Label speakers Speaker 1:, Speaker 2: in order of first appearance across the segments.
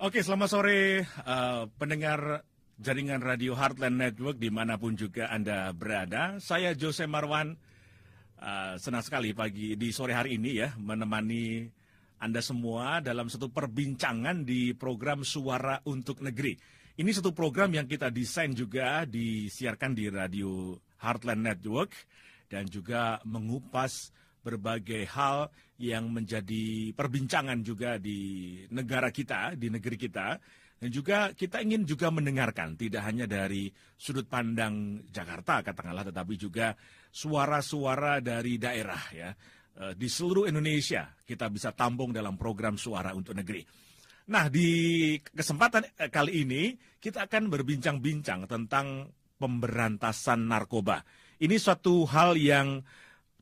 Speaker 1: Oke, selamat sore uh, pendengar jaringan radio Heartland Network di mana pun juga Anda berada. Saya Jose Marwan, uh, senang sekali pagi di sore hari ini ya menemani Anda semua dalam satu perbincangan di program Suara untuk Negeri. Ini satu program yang kita desain juga disiarkan di radio Heartland Network dan juga mengupas berbagai hal yang menjadi perbincangan juga di negara kita, di negeri kita. Dan juga kita ingin juga mendengarkan, tidak hanya dari sudut pandang Jakarta katakanlah, tetapi juga suara-suara dari daerah ya. Eh, di seluruh Indonesia kita bisa tampung dalam program Suara untuk Negeri. Nah, di kesempatan eh, kali ini kita akan berbincang-bincang tentang pemberantasan narkoba. Ini suatu hal yang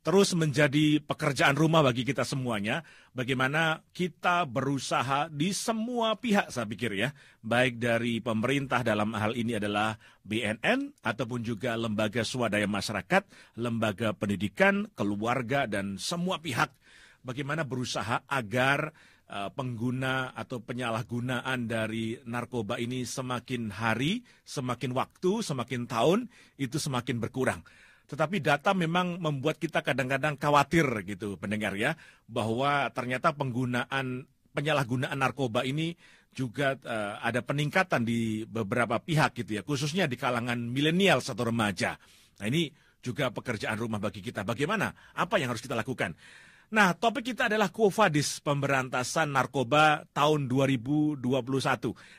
Speaker 1: terus menjadi pekerjaan rumah bagi kita semuanya. Bagaimana kita berusaha di semua pihak saya pikir ya. Baik dari pemerintah dalam hal ini adalah BNN ataupun juga lembaga swadaya masyarakat, lembaga pendidikan, keluarga dan semua pihak. Bagaimana berusaha agar uh, pengguna atau penyalahgunaan dari narkoba ini semakin hari, semakin waktu, semakin tahun itu semakin berkurang. Tetapi data memang membuat kita kadang-kadang khawatir gitu pendengar ya bahwa ternyata penggunaan penyalahgunaan narkoba ini juga uh, ada peningkatan di beberapa pihak gitu ya khususnya di kalangan milenial atau remaja. Nah ini juga pekerjaan rumah bagi kita. Bagaimana? Apa yang harus kita lakukan? Nah, topik kita adalah Kofadis pemberantasan narkoba tahun 2021.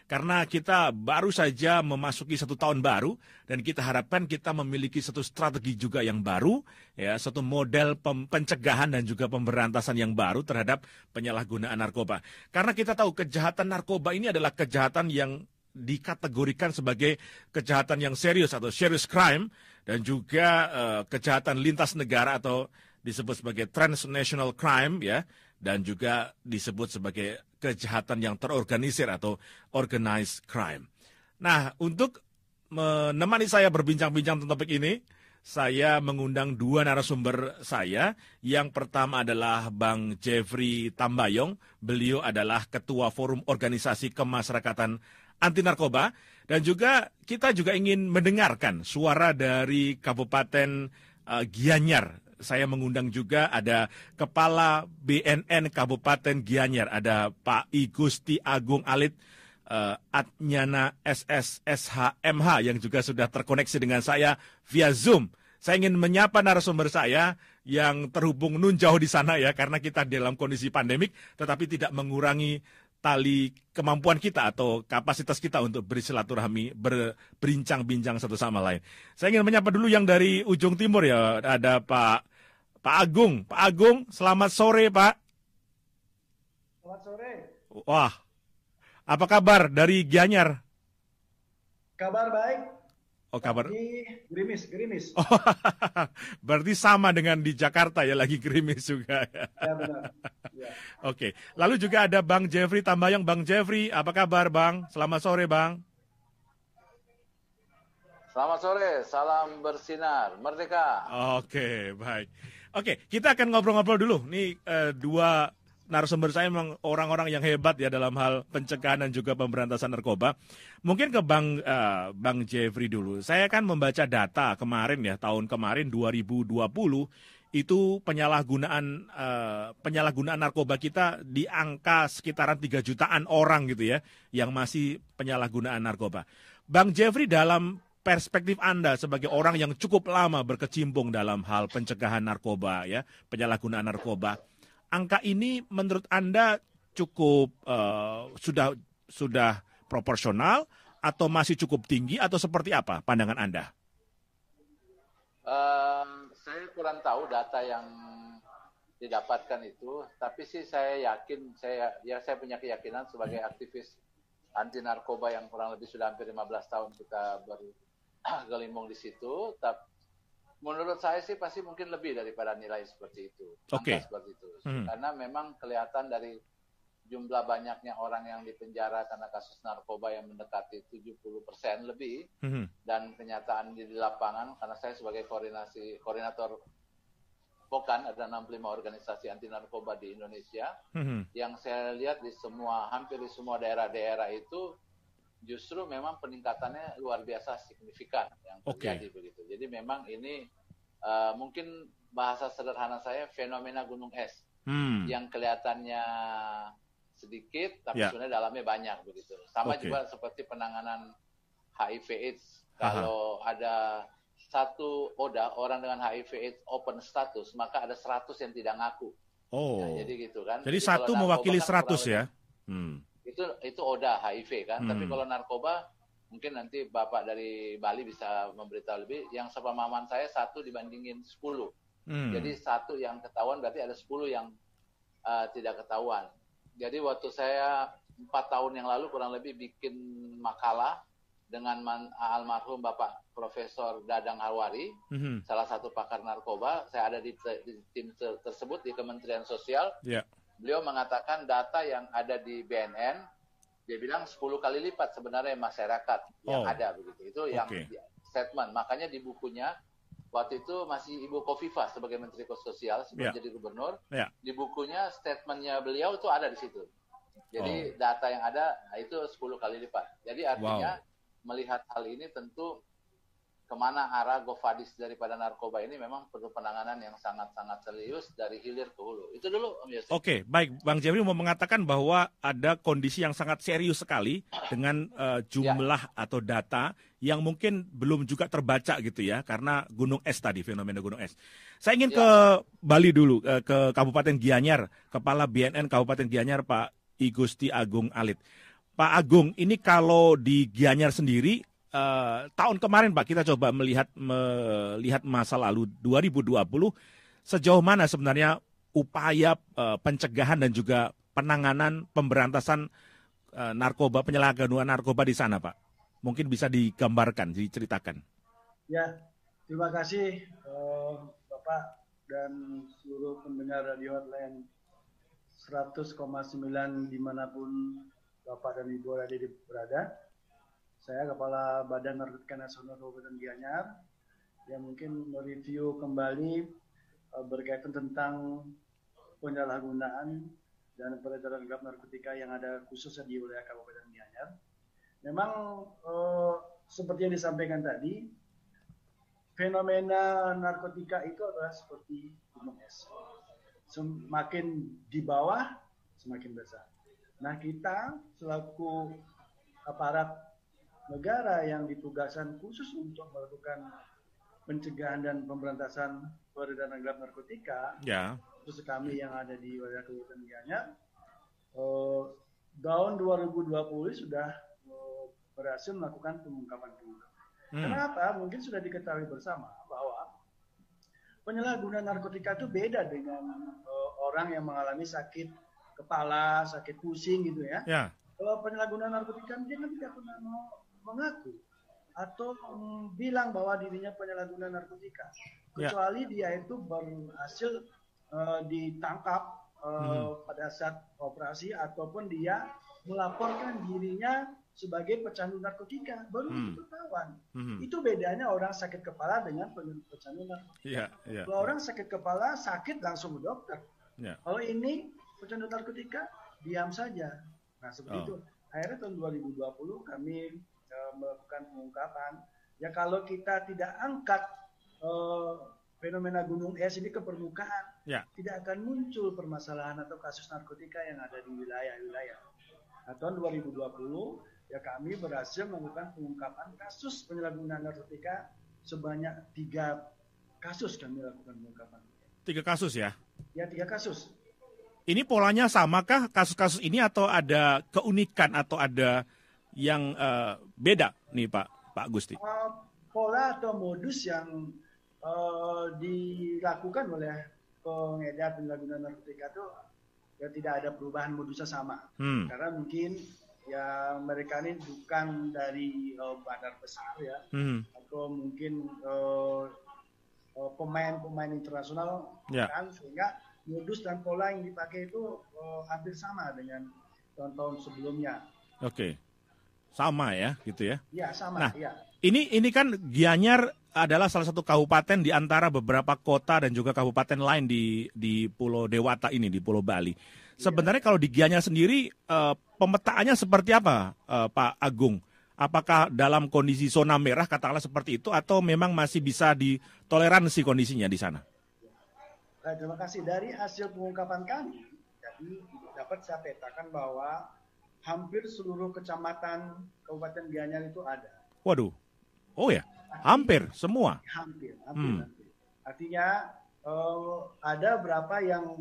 Speaker 1: Karena kita baru saja memasuki satu tahun baru dan kita harapkan kita memiliki satu strategi juga yang baru, ya, satu model pencegahan dan juga pemberantasan yang baru terhadap penyalahgunaan narkoba. Karena kita tahu kejahatan narkoba ini adalah kejahatan yang dikategorikan sebagai kejahatan yang serius atau serious crime dan juga uh, kejahatan lintas negara atau disebut sebagai transnational crime ya dan juga disebut sebagai kejahatan yang terorganisir atau organized crime. Nah, untuk menemani saya berbincang-bincang tentang topik ini, saya mengundang dua narasumber saya. Yang pertama adalah Bang Jeffrey Tambayong. Beliau adalah Ketua Forum Organisasi Kemasyarakatan Anti Narkoba. Dan juga kita juga ingin mendengarkan suara dari Kabupaten uh, Gianyar saya mengundang juga ada Kepala BNN Kabupaten Gianyar, ada Pak I Gusti Agung Alit uh, Atnyana SSSHMH yang juga sudah terkoneksi dengan saya via Zoom. Saya ingin menyapa narasumber saya yang terhubung nun jauh di sana ya karena kita dalam kondisi pandemik tetapi tidak mengurangi tali kemampuan kita atau kapasitas kita untuk bersilaturahmi, berbincang-bincang satu sama lain. Saya ingin menyapa dulu yang dari ujung timur ya, ada Pak Pak Agung. Pak Agung, selamat sore Pak.
Speaker 2: Selamat sore.
Speaker 1: Wah, apa kabar dari Gianyar?
Speaker 2: Kabar baik.
Speaker 1: Oh kabar.
Speaker 2: Di gerimis, gerimis.
Speaker 1: Oh, berarti sama dengan di Jakarta ya lagi gerimis juga.
Speaker 2: ya benar. Ya.
Speaker 1: Oke, lalu juga ada Bang Jeffrey Tambayang. Bang Jeffrey, apa kabar Bang? Selamat sore Bang.
Speaker 3: Selamat sore, salam bersinar, merdeka.
Speaker 1: Oke, baik. Oke, kita akan ngobrol-ngobrol dulu. Nih uh, dua narasumber saya memang orang-orang yang hebat ya dalam hal pencegahan dan juga pemberantasan narkoba. Mungkin ke Bang uh, Bang Jeffrey dulu. Saya kan membaca data kemarin ya tahun kemarin 2020 itu penyalahgunaan uh, penyalahgunaan narkoba kita di angka sekitaran 3 jutaan orang gitu ya yang masih penyalahgunaan narkoba. Bang Jeffrey dalam perspektif Anda sebagai orang yang cukup lama berkecimpung dalam hal pencegahan narkoba ya, penyalahgunaan narkoba. Angka ini menurut Anda cukup uh, sudah sudah proporsional atau masih cukup tinggi atau seperti apa pandangan Anda?
Speaker 3: Um, saya kurang tahu data yang didapatkan itu, tapi sih saya yakin saya ya saya punya keyakinan sebagai aktivis anti narkoba yang kurang lebih sudah hampir 15 tahun kita ber, gelimbung di situ. Tapi menurut saya sih pasti mungkin lebih daripada nilai seperti itu.
Speaker 1: Oke. Okay.
Speaker 3: Seperti itu. Hmm. Karena memang kelihatan dari jumlah banyaknya orang yang dipenjara karena kasus narkoba yang mendekati 70 persen lebih hmm. dan kenyataan di, lapangan karena saya sebagai koordinasi koordinator POKAN, ada 65 organisasi anti narkoba di Indonesia.
Speaker 1: Mhm.
Speaker 3: Yang saya lihat di semua, hampir di semua daerah-daerah itu justru memang peningkatannya luar biasa signifikan yang terjadi begitu. Jadi memang ini eh, mungkin bahasa sederhana saya fenomena gunung es
Speaker 1: Hmm.
Speaker 3: yang kelihatannya sedikit tapi
Speaker 1: Ya.
Speaker 3: sebenarnya dalamnya banyak begitu. Sama
Speaker 1: Oke.
Speaker 3: juga seperti penanganan HIV AIDS.
Speaker 1: Aha.
Speaker 3: Kalau ada satu ODA orang dengan HIV AIDS open status, maka ada 100 yang tidak ngaku.
Speaker 1: Oh.
Speaker 3: Nah, jadi gitu kan.
Speaker 1: Jadi
Speaker 3: kalau
Speaker 1: satu mewakili
Speaker 3: kan
Speaker 1: 100
Speaker 3: kurang
Speaker 1: ya. Hmm.
Speaker 3: Itu itu ODA HIV kan. Tapi
Speaker 1: Hmm.
Speaker 3: kalau narkoba mungkin nanti Bapak dari Bali bisa memberitahu lebih. Yang sepemahaman saya satu dibandingin 10.
Speaker 1: Hmm.
Speaker 3: Jadi satu yang ketahuan berarti ada 10 yang uh, tidak ketahuan. Jadi waktu saya empat tahun yang lalu kurang lebih bikin makalah dengan man- almarhum Bapak Profesor Dadang Alwari,
Speaker 1: Mhm.
Speaker 3: salah satu pakar narkoba. Saya ada di, di tim te- tersebut di Kementerian Sosial.
Speaker 1: Ya.
Speaker 3: Beliau mengatakan data yang ada di BNN, dia bilang 10 kali lipat sebenarnya masyarakat yang
Speaker 1: Oh.
Speaker 3: ada begitu. Itu yang
Speaker 1: Oke.
Speaker 3: di- statement. Makanya di bukunya waktu itu masih Ibu Kofifa sebagai Menteri Sosial sebelum
Speaker 1: Ya.
Speaker 3: jadi gubernur.
Speaker 1: Ya.
Speaker 3: Di bukunya statementnya beliau itu ada di situ. Jadi
Speaker 1: Oh.
Speaker 3: data yang ada itu 10 kali lipat. Jadi artinya melihat hal ini tentu ke mana arah Gofadis daripada narkoba ini memang perlu penanganan yang sangat-sangat serius dari hilir ke hulu. Itu dulu Om Yosef.
Speaker 1: Oke, baik. Bang Jeffrey mau mengatakan bahwa ada kondisi yang sangat serius sekali dengan eh, jumlah atau data yang mungkin belum juga terbaca gitu ya, karena gunung es tadi, fenomena gunung es. Saya ingin
Speaker 3: Ya.
Speaker 1: ke Bali dulu, eh, ke Kabupaten Gianyar, Kepala BNN Kabupaten Gianyar, Pak Igusti Agung Alit. Pak Agung, ini kalau di Gianyar sendiri, eh, tahun kemarin Pak kita coba melihat melihat masa lalu 2020, sejauh mana sebenarnya upaya eh, pencegahan dan juga penanganan pemberantasan eh, narkoba penyalahgunaan narkoba di sana, Pak. Mungkin bisa digambarkan, diceritakan.
Speaker 2: Ya, terima kasih eh, Bapak dan seluruh pendengar Radio Hotline 100,9 di mana pun Bapak dan Ibu berada. Saya Kepala Badan Narkotika Nasional Kabupaten Gianyar yang mungkin mereview kembali eh, berkaitan tentang penyalahgunaan dan peredaran gelap narkotika yang ada khususnya di wilayah Kabupaten Gianyar. Memang eh, seperti yang disampaikan tadi, fenomena narkotika itu adalah seperti gunung es. Semakin di bawah, semakin besar. Nah kita selaku aparat negara yang ditugaskan khusus untuk melakukan pencegahan dan pemberantasan peredaran gelap narkotika,
Speaker 1: Ya.
Speaker 2: khusus kami yang ada di wilayah Kabupaten Gianyar, eh, tahun 2020 sudah eh, berhasil melakukan pengungkapan pengungkapan.
Speaker 1: Hmm.
Speaker 2: Kenapa? Mungkin sudah diketahui bersama bahwa penyalahgunaan narkotika itu beda dengan eh, orang yang mengalami sakit kepala, sakit pusing gitu ya.
Speaker 1: Ya.
Speaker 2: Kalau penyalahgunaan narkotika dia kan tidak pernah mau mengaku atau bilang bahwa dirinya penyalahguna narkotika,
Speaker 1: Ya.
Speaker 2: kecuali dia itu berhasil eh, ditangkap eh,
Speaker 1: Hmm.
Speaker 2: pada saat operasi ataupun dia melaporkan dirinya sebagai pecandu narkotika, baru
Speaker 1: Hmm.
Speaker 2: itu ketahuan.
Speaker 1: Mhm.
Speaker 2: Itu bedanya orang sakit kepala dengan pecandu narkotika.
Speaker 1: Iya, iya.
Speaker 2: Kalau orang sakit kepala sakit langsung ke dokter.
Speaker 1: Ya.
Speaker 2: Kalau ini pecandu narkotika diam saja. Nah seperti
Speaker 1: Oh.
Speaker 2: itu. Akhirnya tahun 2020 kami melakukan pengungkapan. Ya kalau kita tidak angkat eh, fenomena gunung es ini ke permukaan,
Speaker 1: Ya.
Speaker 2: tidak akan muncul permasalahan atau kasus narkotika yang ada di wilayah-wilayah. Nah, tahun 2020 ya kami berhasil melakukan pengungkapan kasus penyalahgunaan narkotika sebanyak tiga kasus kami lakukan pengungkapan.
Speaker 1: Tiga kasus ya.
Speaker 2: Ya tiga kasus.
Speaker 1: Ini polanya samakah kasus-kasus ini atau ada keunikan atau ada yang eh, beda nih Pak Pak Gusti?
Speaker 2: Uh, pola atau modus yang uh, dilakukan oleh pengedar penyalahgunaan narkotika itu ya tidak ada perubahan modusnya sama.
Speaker 1: Hmm.
Speaker 2: Karena mungkin ya mereka ini bukan dari uh, bandar besar ya,
Speaker 1: Hmm.
Speaker 2: atau mungkin uh, uh, pemain-pemain internasional
Speaker 1: Ya.
Speaker 2: kan sehingga modus dan pola yang dipakai itu uh, hampir sama dengan tahun-tahun sebelumnya.
Speaker 1: Oke. Sama ya, gitu ya.
Speaker 2: Iya, sama.
Speaker 1: Nah,
Speaker 2: ya.
Speaker 1: Ini ini kan Gianyar adalah salah satu kabupaten di antara beberapa kota dan juga kabupaten lain di di Pulau Dewata ini di Pulau Bali. Sebenarnya kalau di Gianyar sendiri uh, pemetaannya seperti apa, uh, Pak Agung? Apakah dalam kondisi zona merah katakanlah seperti itu atau memang masih bisa ditoleransi kondisinya di sana?
Speaker 2: Nah, terima kasih dari hasil pengungkapan kami. Jadi dapat saya petakan bahwa hampir seluruh kecamatan Kabupaten Gianyar itu ada.
Speaker 1: Waduh, oh ya, hampir semua.
Speaker 2: Hampir, hampir. Hmm. hampir. Artinya uh, ada berapa yang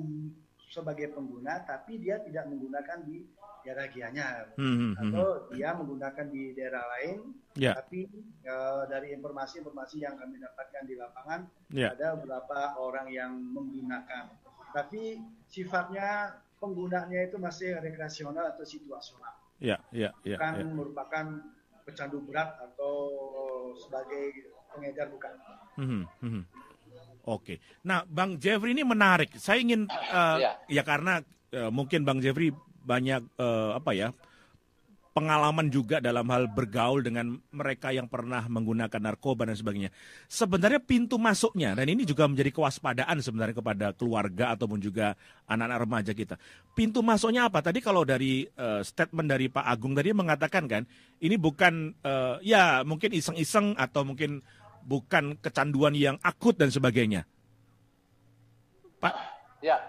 Speaker 2: sebagai pengguna, tapi dia tidak menggunakan di daerah Gianyar hmm, hmm, hmm, atau dia menggunakan di daerah lain. Yeah. Tapi uh, dari informasi-informasi yang kami dapatkan di lapangan yeah. ada beberapa orang yang menggunakan. Tapi sifatnya penggunanya itu masih rekreasional atau situasional.
Speaker 1: Ya, ya, ya.
Speaker 2: Bukan
Speaker 1: ya.
Speaker 2: merupakan pecandu berat atau sebagai pengedar bukan. Hmm, hmm.
Speaker 1: Oke. Nah, Bang Jeffrey ini menarik. Saya ingin uh, ya. ya karena uh, mungkin Bang Jeffrey banyak uh, apa ya pengalaman juga dalam hal bergaul dengan mereka yang pernah menggunakan narkoba dan sebagainya. Sebenarnya pintu masuknya dan ini juga menjadi kewaspadaan sebenarnya kepada keluarga ataupun juga anak-anak remaja kita. Pintu masuknya apa? Tadi kalau dari uh, statement dari Pak Agung tadi mengatakan kan ini bukan uh, ya mungkin iseng-iseng atau mungkin bukan kecanduan yang akut dan sebagainya.
Speaker 3: Pak? Ya,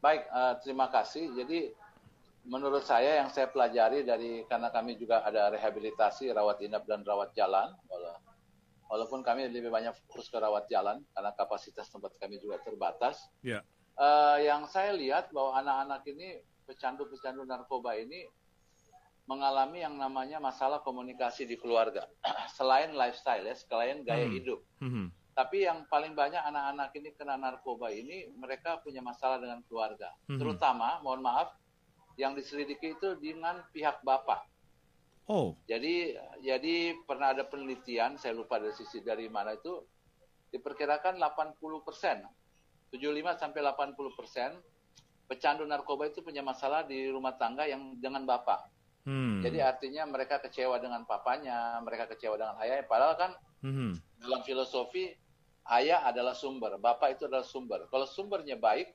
Speaker 3: baik. Uh, terima kasih. Jadi menurut saya yang saya pelajari dari karena kami juga ada rehabilitasi, rawat inap dan rawat jalan. Walaupun kami lebih banyak fokus ke rawat jalan karena kapasitas tempat kami juga terbatas. Yeah. Ya. Uh, yang saya lihat bahwa anak-anak ini pecandu-pecandu narkoba ini mengalami yang namanya masalah komunikasi di keluarga. selain lifestyle ya, selain gaya hmm. hidup. Hmm. Tapi yang paling banyak anak-anak ini kena narkoba ini mereka punya masalah dengan keluarga. Hmm. Terutama, mohon maaf, yang diselidiki itu dengan pihak bapak. Oh. Jadi jadi pernah ada penelitian, saya lupa dari sisi dari mana itu diperkirakan 80 persen, 75 sampai 80 persen pecandu narkoba itu punya masalah di rumah tangga yang dengan bapak. Hmm. Jadi artinya mereka kecewa dengan papanya, mereka kecewa dengan ayahnya. Padahal kan hmm. dalam filosofi ayah adalah sumber, bapak itu adalah sumber. Kalau sumbernya baik,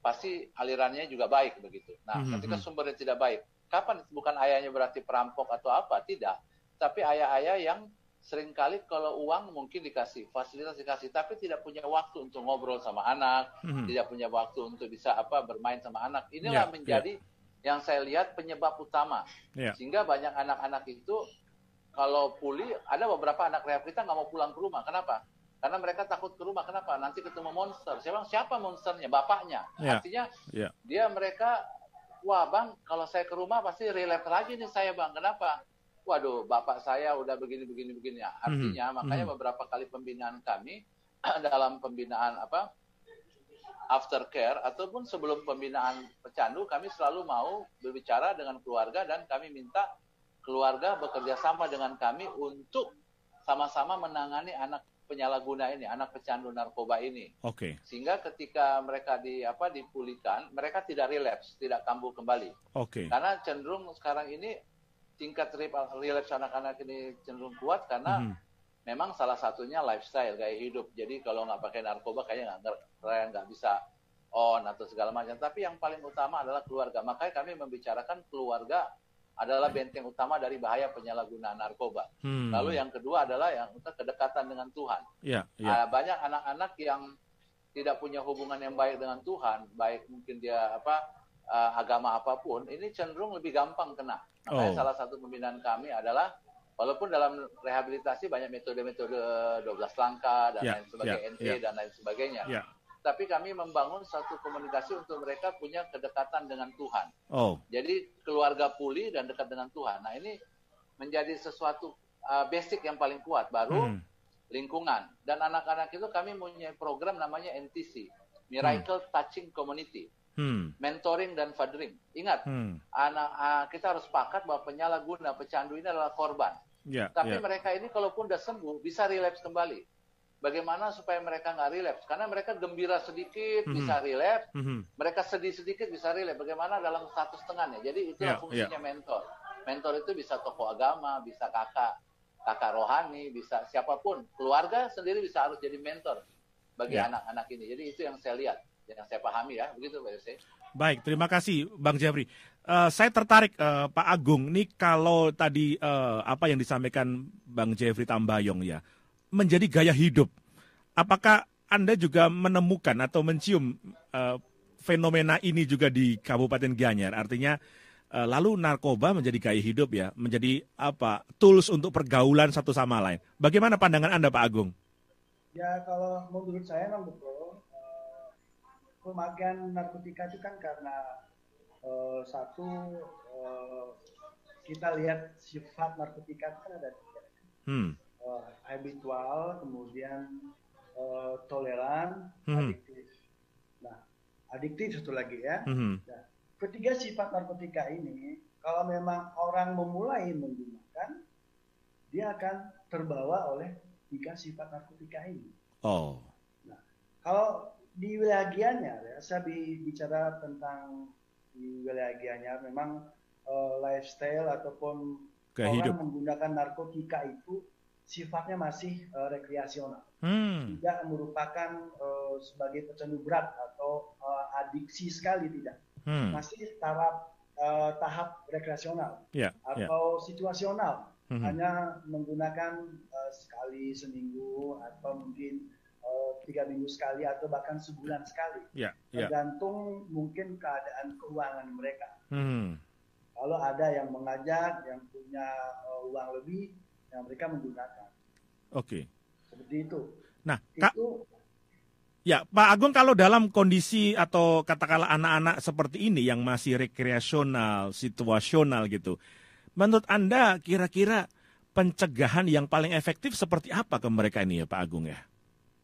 Speaker 3: pasti alirannya juga baik begitu. Nah, hmm. ketika hmm. sumbernya tidak baik, kapan bukan ayahnya berarti perampok atau apa? Tidak. Tapi ayah-ayah yang sering kali kalau uang mungkin dikasih, fasilitas dikasih, tapi tidak punya waktu untuk ngobrol sama anak, hmm. tidak punya waktu untuk bisa apa bermain sama anak. Inilah yeah, menjadi yeah yang saya lihat penyebab utama. Yeah. Sehingga banyak anak-anak itu kalau pulih, ada beberapa anak rehab kita nggak mau pulang ke rumah. Kenapa? Karena mereka takut ke rumah. Kenapa? Nanti ketemu monster. Saya bilang, siapa monsternya? Bapaknya. Yeah. Artinya yeah. dia mereka, wah bang, kalau saya ke rumah pasti relapse lagi nih saya bang. Kenapa? Waduh, bapak saya udah begini, begini, begini. Artinya, mm -hmm. makanya mm -hmm. beberapa kali pembinaan kami dalam pembinaan apa aftercare ataupun sebelum pembinaan pecandu kami selalu mau berbicara dengan keluarga dan kami minta keluarga bekerja sama dengan kami untuk sama-sama menangani anak penyalahguna ini, anak pecandu narkoba ini. Oke. Okay. Sehingga ketika mereka di apa dipulihkan, mereka tidak relapse, tidak kambuh kembali. Oke. Okay. Karena cenderung sekarang ini tingkat relapse anak-anak ini cenderung kuat karena mm -hmm memang salah satunya lifestyle gaya hidup. Jadi kalau nggak pakai narkoba kayaknya nggak nggak bisa on atau segala macam. Tapi yang paling utama adalah keluarga. Makanya kami membicarakan keluarga adalah benteng utama dari bahaya penyalahgunaan narkoba. Hmm. Lalu yang kedua adalah yang kedekatan dengan Tuhan. Yeah, yeah. banyak anak-anak yang tidak punya hubungan yang baik dengan Tuhan, baik mungkin dia apa uh, agama apa pun, ini cenderung lebih gampang kena. Makanya oh. salah satu pembinaan kami adalah Walaupun dalam rehabilitasi banyak metode-metode 12 langkah dan yeah, lain sebagainya, yeah, NT yeah. dan lain sebagainya. Yeah. Tapi kami membangun satu komunikasi untuk mereka punya kedekatan dengan Tuhan. Oh. Jadi keluarga pulih dan dekat dengan Tuhan. Nah ini menjadi sesuatu uh, basic yang paling kuat. Baru hmm. lingkungan. Dan anak-anak itu kami punya program namanya NTC, Miracle hmm. Touching Community. Hmm. mentoring dan fathering. Ingat, hmm. anak uh, kita harus sepakat bahwa penyalahguna pecandu ini adalah korban. Yeah, Tapi yeah. mereka ini kalaupun udah sembuh bisa relapse kembali. Bagaimana supaya mereka nggak relapse? Karena mereka gembira sedikit mm -hmm. bisa relapse, mm -hmm. mereka sedih sedikit bisa relapse. Bagaimana dalam satu setengahnya? Jadi itu yeah, fungsinya yeah. mentor. mentor itu bisa tokoh agama, bisa kakak kakak rohani, bisa siapa pun. Keluarga sendiri bisa harus jadi mentor bagi
Speaker 1: Ya.
Speaker 3: anak-anak ini. Jadi itu yang saya lihat, yang saya pahami ya, begitu Pak Yose.
Speaker 1: Baik, terima kasih Bang Jeffrey. Eh, saya tertarik eh, Pak Agung, nih kalau tadi eh, apa yang disampaikan Bang Jeffrey Tambayong ya, menjadi gaya hidup. Apakah Anda juga menemukan atau mencium eh, fenomena ini juga di Kabupaten Gianyar? Artinya eh, lalu narkoba menjadi gaya hidup ya, menjadi apa? tools untuk pergaulan satu sama lain. Bagaimana pandangan Anda Pak Agung?
Speaker 2: Ya kalau menurut saya memang betul eh, pemakaian narkotika itu kan karena eh, satu eh, kita lihat sifat narkotika itu kan ada tiga.
Speaker 1: Hmm.
Speaker 2: Eh, habitual, kemudian eh, toleran,
Speaker 1: Hmm.
Speaker 2: adiktif. Nah, adiktif satu lagi ya.
Speaker 1: Mhm.
Speaker 2: Ketiga sifat narkotika ini, kalau memang orang memulai menggunakan, dia akan terbawa oleh tiga sifat narkotika ini.
Speaker 1: Oh.
Speaker 2: Kalau di wilayah Gianyar, ya, saya bi- bicara tentang di wilayah Gianyar, memang eh, lifestyle ataupun
Speaker 1: Gaya
Speaker 2: orang
Speaker 1: hidup.
Speaker 2: menggunakan narkotika itu sifatnya masih eh, rekreasional,
Speaker 1: Hmm.
Speaker 2: tidak merupakan eh, sebagai pecandu berat atau eh, adiksi sekali tidak,
Speaker 1: Hmm.
Speaker 2: masih taraf eh, tahap rekreasional
Speaker 1: Ya, ya.
Speaker 2: atau situasional
Speaker 1: Mhm.
Speaker 2: hanya menggunakan eh, sekali seminggu atau mungkin tiga minggu sekali atau bahkan sebulan sekali
Speaker 1: Ya, ya.
Speaker 2: tergantung mungkin keadaan keuangan mereka
Speaker 1: Hmm.
Speaker 2: kalau ada yang mengajak yang punya eh, uang lebih yang mereka menggunakan
Speaker 1: Oke.
Speaker 2: seperti itu
Speaker 1: Nah, Kak,
Speaker 2: itu
Speaker 1: ya Pak Agung kalau dalam kondisi atau katakanlah anak-anak seperti ini yang masih rekreasional, situasional gitu, menurut Anda kira-kira pencegahan yang paling efektif seperti apa ke mereka ini ya Pak Agung ya?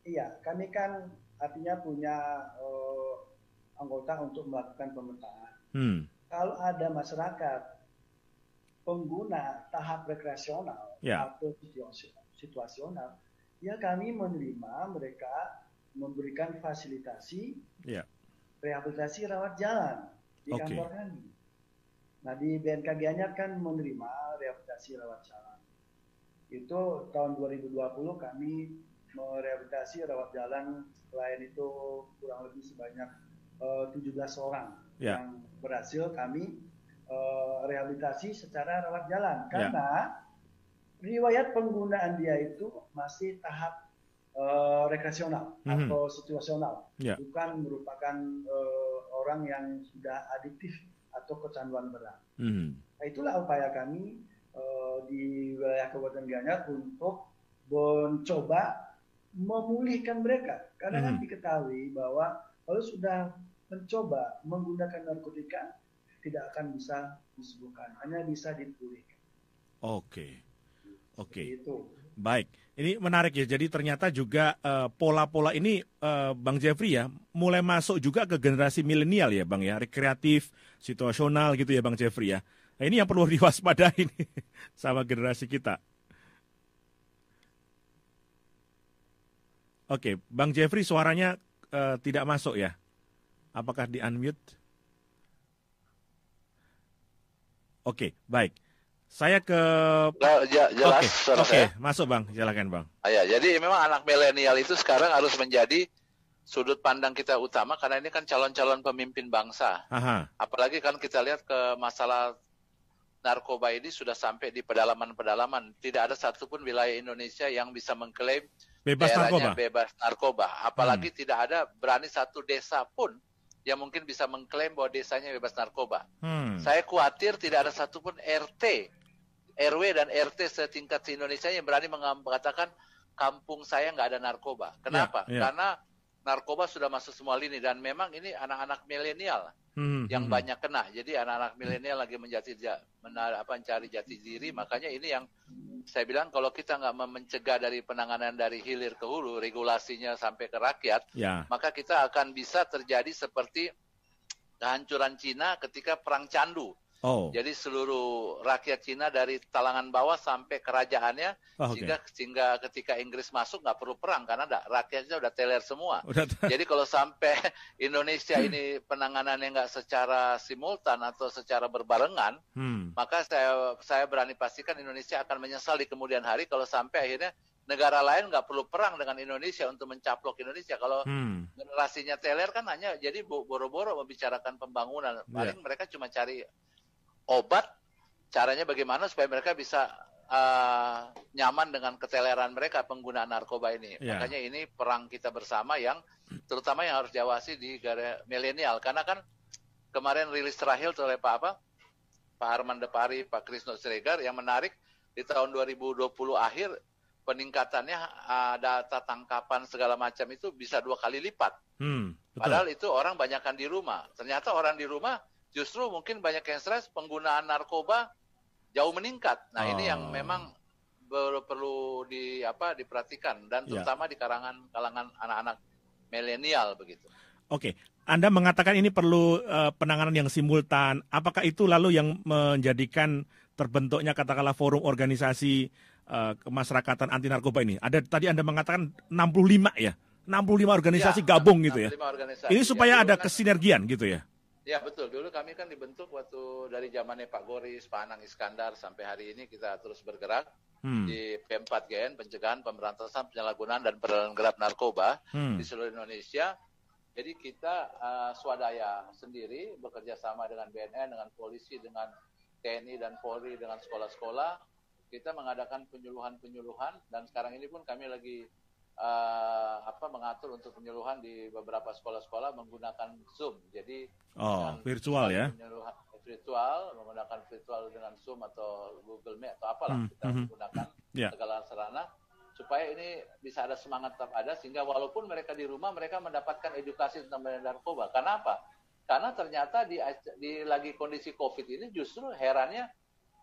Speaker 2: iya kami kan artinya punya eh, anggota untuk melakukan pemetaan
Speaker 1: Hmm.
Speaker 2: kalau ada masyarakat pengguna tahap rekreasional
Speaker 1: Ya.
Speaker 2: atau situasi- situasional, ya kami menerima mereka memberikan fasilitasi
Speaker 1: Ya.
Speaker 2: rehabilitasi rawat jalan di
Speaker 1: Oke.
Speaker 2: kantor kami. Nah di BNK Gianyar kan menerima rehabilitasi rawat jalan. Itu tahun 2020 kami merehabilitasi rawat jalan selain itu kurang lebih sebanyak eh, 17 orang
Speaker 1: Ya.
Speaker 2: yang berhasil kami eh, rehabilitasi secara rawat jalan
Speaker 1: Ya.
Speaker 2: karena riwayat penggunaan dia itu masih tahap eh, rekreasional
Speaker 1: Mhm.
Speaker 2: atau situasional
Speaker 1: Ya.
Speaker 2: bukan merupakan eh, orang yang sudah adiktif atau kecanduan berat.
Speaker 1: Hmm.
Speaker 2: Nah, itulah upaya kami eh, di wilayah Kabupaten Gianyar untuk mencoba memulihkan mereka. Karena kan
Speaker 1: Mhm.
Speaker 2: diketahui bahwa kalau sudah mencoba menggunakan narkotika tidak akan bisa disembuhkan, hanya bisa dipulihkan.
Speaker 1: Oke. Oke.
Speaker 2: Itu.
Speaker 1: Baik, ini menarik ya. Jadi ternyata juga eh, pola-pola ini eh, Bang Jeffrey ya, mulai masuk juga ke generasi milenial ya Bang ya, rekreatif, situasional gitu ya Bang Jeffrey ya. Nah, ini yang perlu diwaspadai nih sama generasi kita. Oke, Bang Jeffrey suaranya eh, tidak masuk ya. Apakah di unmute? Oke, baik. Saya ke
Speaker 3: Nah, ja- jelas
Speaker 1: Oke,
Speaker 3: suara
Speaker 1: oke,
Speaker 3: saya.
Speaker 1: masuk Bang, silakan Bang.
Speaker 3: Ah, ya, jadi memang anak milenial itu sekarang harus menjadi sudut pandang kita utama karena ini kan calon-calon pemimpin bangsa.
Speaker 1: Aha.
Speaker 3: Apalagi kan kita lihat ke masalah narkoba ini sudah sampai di pedalaman-pedalaman. Tidak ada satupun wilayah Indonesia yang bisa mengklaim
Speaker 1: Bebas
Speaker 3: daerahnya
Speaker 1: narkoba.
Speaker 3: bebas narkoba. Apalagi tidak ada berani satu desa pun yang mungkin bisa mengklaim bahwa desanya bebas narkoba.
Speaker 1: Hmm.
Speaker 3: Saya khawatir tidak ada satupun RT, RW dan RT setingkat di Indonesia yang berani mengatakan kampung saya nggak ada narkoba. Kenapa?
Speaker 1: Ya, ya.
Speaker 3: Karena narkoba sudah masuk semua lini dan memang ini anak-anak milenial
Speaker 1: Hmm,
Speaker 3: yang
Speaker 1: hmm.
Speaker 3: banyak kena. Jadi anak-anak milenial lagi menjati ja- menar- apa mencari jati diri. Makanya ini yang saya bilang kalau kita nggak mencegah dari penanganan dari hilir ke hulu, regulasinya sampai ke rakyat,
Speaker 1: Ya,
Speaker 3: maka kita akan bisa terjadi seperti kehancuran Cina ketika perang candu.
Speaker 1: Oh.
Speaker 3: Jadi seluruh rakyat Cina dari talangan bawah sampai kerajaannya
Speaker 1: Oh, oke.
Speaker 3: sehingga sehingga ketika Inggris masuk nggak perlu perang karena da- rakyatnya udah teler semua.
Speaker 1: Udah
Speaker 3: Jadi kalau sampai Indonesia ini penanganannya nggak secara simultan atau secara berbarengan,
Speaker 1: Hmm.
Speaker 3: maka saya saya berani pastikan Indonesia akan menyesal di kemudian hari kalau sampai akhirnya negara lain nggak perlu perang dengan Indonesia untuk mencaplok Indonesia. Kalau
Speaker 1: Hmm.
Speaker 3: generasinya teler kan hanya jadi bo- boro-boro membicarakan pembangunan.
Speaker 1: Iya.
Speaker 3: Paling mereka cuma cari obat, caranya bagaimana supaya mereka bisa uh, nyaman dengan keteleran mereka penggunaan narkoba ini.
Speaker 1: Iya.
Speaker 3: Makanya ini perang kita bersama yang terutama yang harus diawasi di milenial karena kan kemarin rilis terakhir oleh Pak apa? Pak Arman Depari, Pak Krisno Siregar yang menarik di tahun 2020 akhir peningkatannya uh, data tangkapan segala macam itu bisa dua kali lipat.
Speaker 1: Hmm. Betul.
Speaker 3: Padahal itu orang banyakkan di rumah. Ternyata orang di rumah justru mungkin banyak yang stres, penggunaan narkoba jauh meningkat. Nah ini yang
Speaker 1: Oh.
Speaker 3: memang ber- perlu di apa diperhatikan dan
Speaker 1: Ya.
Speaker 3: terutama di kalangan kalangan anak-anak milenial begitu.
Speaker 1: Oke, Anda mengatakan ini perlu eh, penanganan yang simultan. Apakah itu lalu yang menjadikan terbentuknya katakanlah forum organisasi eh, kemasyarakatan anti narkoba ini? Ada tadi Anda mengatakan 65 ya, 65 organisasi
Speaker 3: Ya,
Speaker 1: gabung gitu ya.
Speaker 3: 65 organisasi.
Speaker 1: Ini supaya
Speaker 3: Ya,
Speaker 1: ada
Speaker 3: kan-
Speaker 1: kesinergian gitu ya.
Speaker 3: Ya betul. Dulu kami kan dibentuk waktu dari zamannya Pak Goris, Pak Anang Iskandar sampai hari ini kita terus bergerak
Speaker 1: Hmm.
Speaker 3: di P4GN pencegahan, pemberantasan, penyalahgunaan dan perdagangan gelap narkoba.
Speaker 1: Hmm.
Speaker 3: di seluruh Indonesia. Jadi kita uh, swadaya sendiri bekerja sama dengan BNN, dengan polisi, dengan TNI dan Polri, dengan sekolah-sekolah. Kita mengadakan penyuluhan-penyuluhan dan sekarang ini pun kami lagi uh, apa mengatur untuk penyuluhan di beberapa sekolah-sekolah menggunakan Zoom. Jadi
Speaker 1: Oh, virtual ya.
Speaker 3: penyuluhan virtual menggunakan virtual dengan Zoom atau Google Meet atau apalah
Speaker 1: Hmm,
Speaker 3: kita
Speaker 1: mhm.
Speaker 3: menggunakan
Speaker 1: Ya.
Speaker 3: segala sarana supaya ini bisa ada semangat tetap ada sehingga walaupun mereka di rumah mereka mendapatkan edukasi tentang narkoba. Karena apa? Karena ternyata di, di lagi kondisi Covid ini justru herannya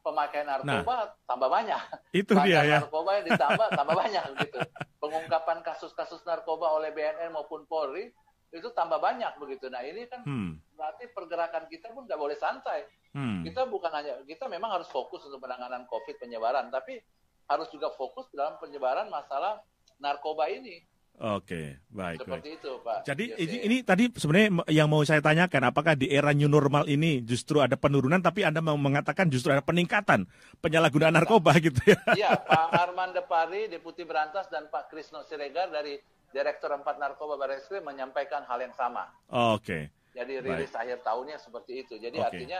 Speaker 3: pemakaian narkoba tambah banyak.
Speaker 1: Nah. Itu dia
Speaker 3: Pemakaian
Speaker 1: ya.
Speaker 3: narkoba yang ditambah tambah banyak gitu. Pengungkapan kasus-kasus narkoba oleh BNN maupun Polri itu tambah banyak begitu. Nah ini kan
Speaker 1: Hmm.
Speaker 3: berarti pergerakan kita pun nggak boleh santai.
Speaker 1: Hmm.
Speaker 3: Kita bukan hanya kita memang harus fokus untuk penanganan COVID penyebaran, tapi harus juga fokus dalam penyebaran masalah narkoba ini.
Speaker 1: Oke, baik, baik.
Speaker 3: Seperti itu, Pak.
Speaker 1: Jadi
Speaker 3: Jose.
Speaker 1: ini, ini tadi sebenarnya yang mau saya tanyakan, apakah di era new normal ini justru ada penurunan, tapi Anda mau mengatakan justru ada peningkatan penyalahgunaan narkoba gitu ya?
Speaker 3: Iya, Pak Arman Depari, Deputi Berantas, dan Pak Krisno Siregar dari Direktur 4 Narkoba Barreskrim menyampaikan hal yang sama.
Speaker 1: Oke,
Speaker 3: Jadi rilis akhir tahunnya seperti itu. Jadi
Speaker 1: Oke.
Speaker 3: artinya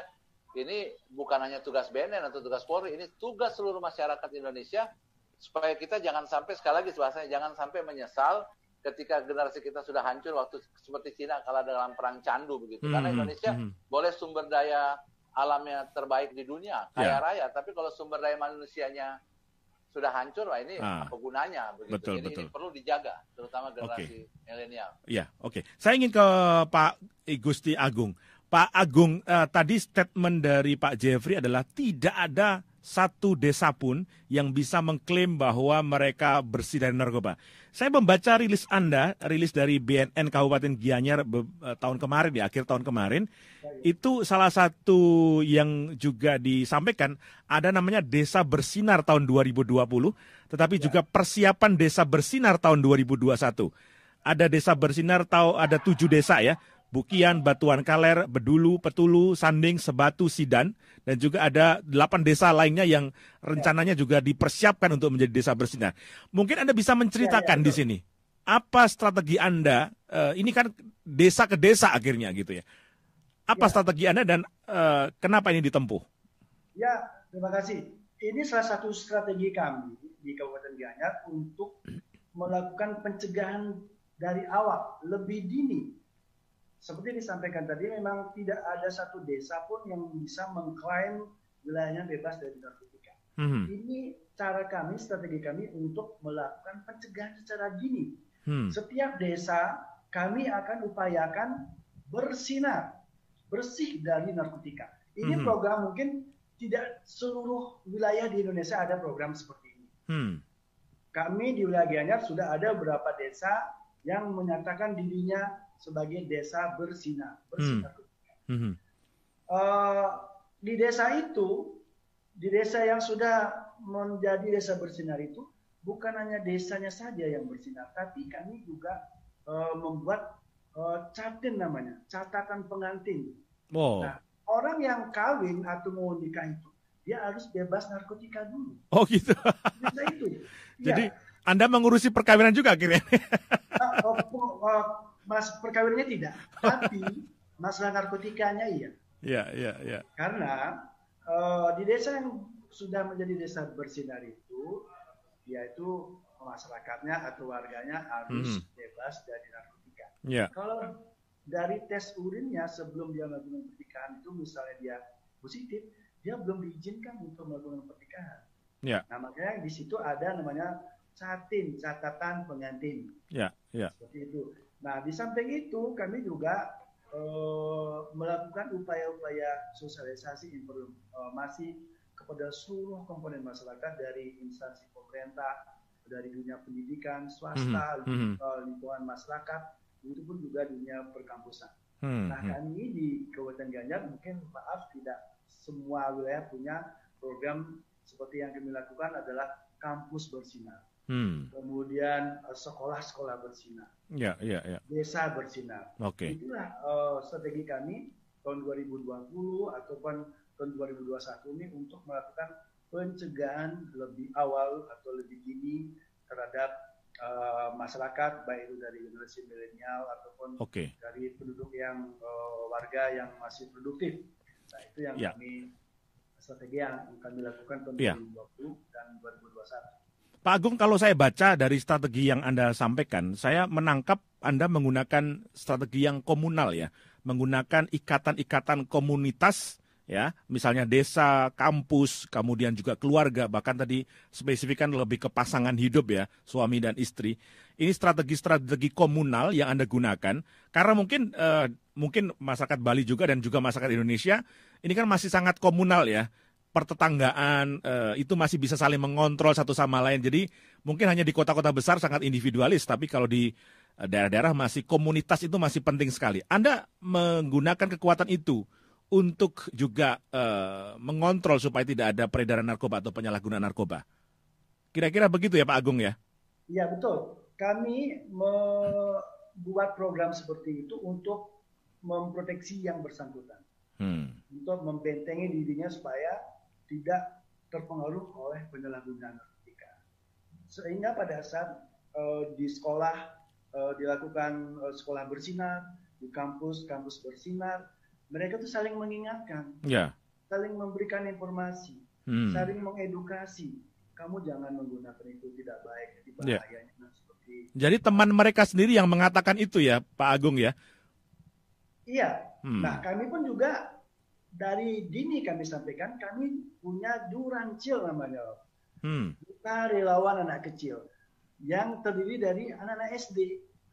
Speaker 3: ini bukan hanya tugas BNN atau tugas Polri, ini tugas seluruh masyarakat Indonesia supaya kita jangan sampai sekali lagi bahasanya jangan sampai menyesal ketika generasi kita sudah hancur waktu seperti Cina kalah dalam perang candu begitu. Karena
Speaker 1: Mhm,
Speaker 3: Indonesia
Speaker 1: mhm.
Speaker 3: boleh sumber daya alamnya terbaik di dunia, kaya
Speaker 1: Ya.
Speaker 3: raya, tapi kalau sumber daya manusianya sudah hancur, wah ini
Speaker 1: Ah.
Speaker 3: apa gunanya begitu.
Speaker 1: Betul,
Speaker 3: Jadi
Speaker 1: betul.
Speaker 3: ini perlu dijaga, terutama generasi milenial.
Speaker 1: Ya, oke. Saya ingin ke Pak Gusti Agung. Pak Agung, eh, tadi statement dari Pak Jeffrey adalah tidak ada satu desa pun yang bisa mengklaim bahwa mereka bersih dari narkoba. Saya membaca rilis Anda, rilis dari BNN Kabupaten Gianyar eh, tahun kemarin, di akhir tahun kemarin, itu salah satu yang juga disampaikan ada namanya Desa Bersinar tahun 2020, tetapi juga persiapan Desa Bersinar tahun 2021 ada desa bersinar tahu ada tujuh desa ya Bukian, Batuan Kaler, Bedulu, Petulu, Sanding, Sebatu, Sidan, dan juga ada delapan desa lainnya yang rencananya juga dipersiapkan untuk menjadi desa bersinar. Mungkin Anda bisa menceritakan di sini apa strategi Anda? eh, ini kan desa ke desa akhirnya gitu ya. Apa
Speaker 2: Ya.
Speaker 1: strategi Anda dan eh, kenapa ini ditempuh?
Speaker 2: Ya, terima kasih. Ini salah satu strategi kami di Kabupaten Gianyar untuk melakukan pencegahan dari awal, lebih dini. Seperti disampaikan tadi, memang tidak ada satu desa pun yang bisa mengklaim wilayahnya bebas dari narkotika.
Speaker 1: Hmm,
Speaker 2: Ini cara kami, strategi kami untuk melakukan pencegahan secara dini.
Speaker 1: hmm,
Speaker 2: Setiap desa kami akan upayakan bersinar, bersih dari narkotika. Ini
Speaker 1: Mhm.
Speaker 2: program mungkin tidak seluruh wilayah di Indonesia ada program seperti ini.
Speaker 1: hmm,
Speaker 2: Kami di wilayah Gianyar sudah ada beberapa desa yang menyatakan dirinya sebagai desa bersinar, bersih
Speaker 1: Hmm. hmm,
Speaker 2: Eh, di desa itu, di desa yang sudah menjadi desa bersinar itu, bukan hanya desanya saja yang bersinar, tapi kami juga uh, membuat uh, catin namanya, catatan pengantin.
Speaker 1: Oh.
Speaker 2: Nah, orang yang kawin atau mau nikah itu, dia harus bebas narkotika dulu.
Speaker 1: Oh gitu.
Speaker 2: Desa itu.
Speaker 1: Jadi
Speaker 2: ya.
Speaker 1: Anda mengurusi perkawinan juga akhirnya?
Speaker 2: Uh, oh, oh, mas perkawinannya tidak, tapi masalah narkotikanya iya.
Speaker 1: Iya, iya, iya.
Speaker 2: Karena uh, di desa yang sudah menjadi desa bersinar itu, yaitu masyarakatnya atau warganya harus
Speaker 1: Hmm.
Speaker 2: bebas dari narkotika.
Speaker 1: Iya.
Speaker 2: Kalau dari tes urinnya sebelum dia melakukan pernikahan itu misalnya dia positif, dia belum diizinkan untuk melakukan pernikahan.
Speaker 1: Iya.
Speaker 2: Nah makanya di situ ada namanya catin, catatan pengantin.
Speaker 1: Iya, iya.
Speaker 2: Seperti itu. Nah, di samping itu kami juga eh, melakukan upaya-upaya sosialisasi informasi kepada seluruh komponen masyarakat dari instansi pemerintah, dari dunia pendidikan, swasta,
Speaker 1: mhm.
Speaker 2: eh, lingkungan masyarakat, itu pun juga dunia perkampusan.
Speaker 1: Hmm,
Speaker 2: Nah,
Speaker 1: hmm.
Speaker 2: kami di Kabupaten Ganjar mungkin maaf tidak semua wilayah punya program seperti yang kami lakukan adalah kampus bersinar
Speaker 1: Hmm.
Speaker 2: kemudian eh, sekolah-sekolah bersinar,
Speaker 1: Iya, iya, iya.
Speaker 2: desa bersinar.
Speaker 1: Oke.
Speaker 2: Itulah eh, strategi kami tahun 2020 ataupun tahun 2021 ini untuk melakukan pencegahan lebih awal atau lebih dini terhadap eh, masyarakat baik itu dari generasi milenial ataupun
Speaker 1: Oke.
Speaker 2: dari penduduk yang eh, warga yang masih produktif. Nah, itu yang
Speaker 1: Ya.
Speaker 2: kami strategi yang kami lakukan tahun
Speaker 1: Ya.
Speaker 2: 2020 dan 2021.
Speaker 1: Pak Agung, kalau saya baca dari strategi yang Anda sampaikan, saya menangkap Anda menggunakan strategi yang komunal ya, menggunakan ikatan-ikatan komunitas ya, misalnya desa, kampus, kemudian juga keluarga, bahkan tadi spesifikan lebih ke pasangan hidup ya, suami dan istri. Ini strategi-strategi komunal yang Anda gunakan. Karena mungkin eh, mungkin masyarakat Bali juga dan juga masyarakat Indonesia ini kan masih sangat komunal ya pertetanggaan eh, itu masih bisa saling mengontrol satu sama lain. Jadi mungkin hanya di kota-kota besar sangat individualis, tapi kalau di eh, daerah-daerah masih komunitas itu masih penting sekali. Anda menggunakan kekuatan itu untuk juga eh, mengontrol supaya tidak ada peredaran narkoba atau penyalahgunaan narkoba. Kira-kira begitu ya Pak Agung ya?
Speaker 2: Iya betul. Kami membuat program seperti itu untuk memproteksi yang bersangkutan,
Speaker 1: Hmm.
Speaker 2: untuk membentengi dirinya supaya tidak terpengaruh oleh penyalahgunaan narkotika. Sehingga pada saat eh, di sekolah eh, dilakukan eh, sekolah bersinar, di kampus kampus bersinar, mereka tuh saling mengingatkan,
Speaker 1: Ya.
Speaker 2: saling memberikan informasi,
Speaker 1: Hmm.
Speaker 2: saling mengedukasi. Kamu jangan menggunakan itu tidak baik, jadi
Speaker 1: Ya.
Speaker 2: bahayanya seperti
Speaker 1: Jadi teman mereka sendiri yang mengatakan itu ya Pak Agung ya?
Speaker 2: Iya.
Speaker 1: Hmm.
Speaker 2: Nah, kami pun juga dari dini kami sampaikan, kami punya Durancil namanya.
Speaker 1: Hmm.
Speaker 2: Kita relawan anak kecil yang terdiri dari anak-anak SD.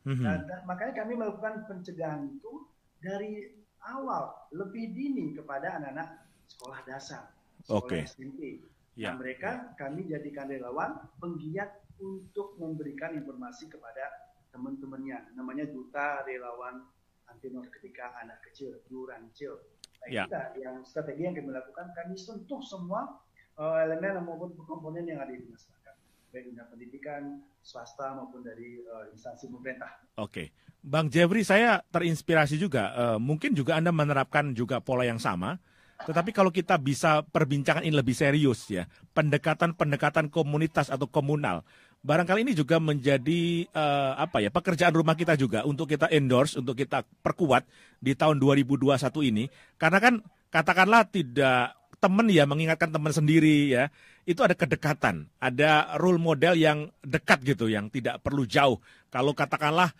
Speaker 1: Hmm.
Speaker 2: Nah, da- makanya kami melakukan pencegahan itu dari awal, lebih dini kepada anak-anak sekolah dasar, sekolah
Speaker 1: Oke.
Speaker 2: SMP.
Speaker 1: Ya.
Speaker 2: Nah, mereka kami jadikan relawan penggiat untuk memberikan informasi kepada teman-temannya. Namanya Duta Relawan Anti Narkotika Anak Kecil, Durancil. Nah,
Speaker 1: Ya.
Speaker 2: itulah yang strategi yang kami lakukan. Kami sentuh semua eh, elemen maupun komponen yang ada di masyarakat, baik dunia pendidikan, swasta maupun dari eh, instansi pemerintah.
Speaker 1: Oke, Bang Jeffrey, saya terinspirasi juga. Eh, mungkin juga Anda menerapkan juga pola yang sama. Tetapi kalau kita bisa perbincangan ini lebih serius ya, pendekatan-pendekatan komunitas atau komunal, barangkali ini juga menjadi eh, apa ya pekerjaan rumah kita juga untuk kita endorse, untuk kita perkuat di tahun 2021 ini. Karena kan katakanlah tidak teman ya mengingatkan teman sendiri ya, itu ada kedekatan, ada role model yang dekat gitu, yang tidak perlu jauh. Kalau katakanlah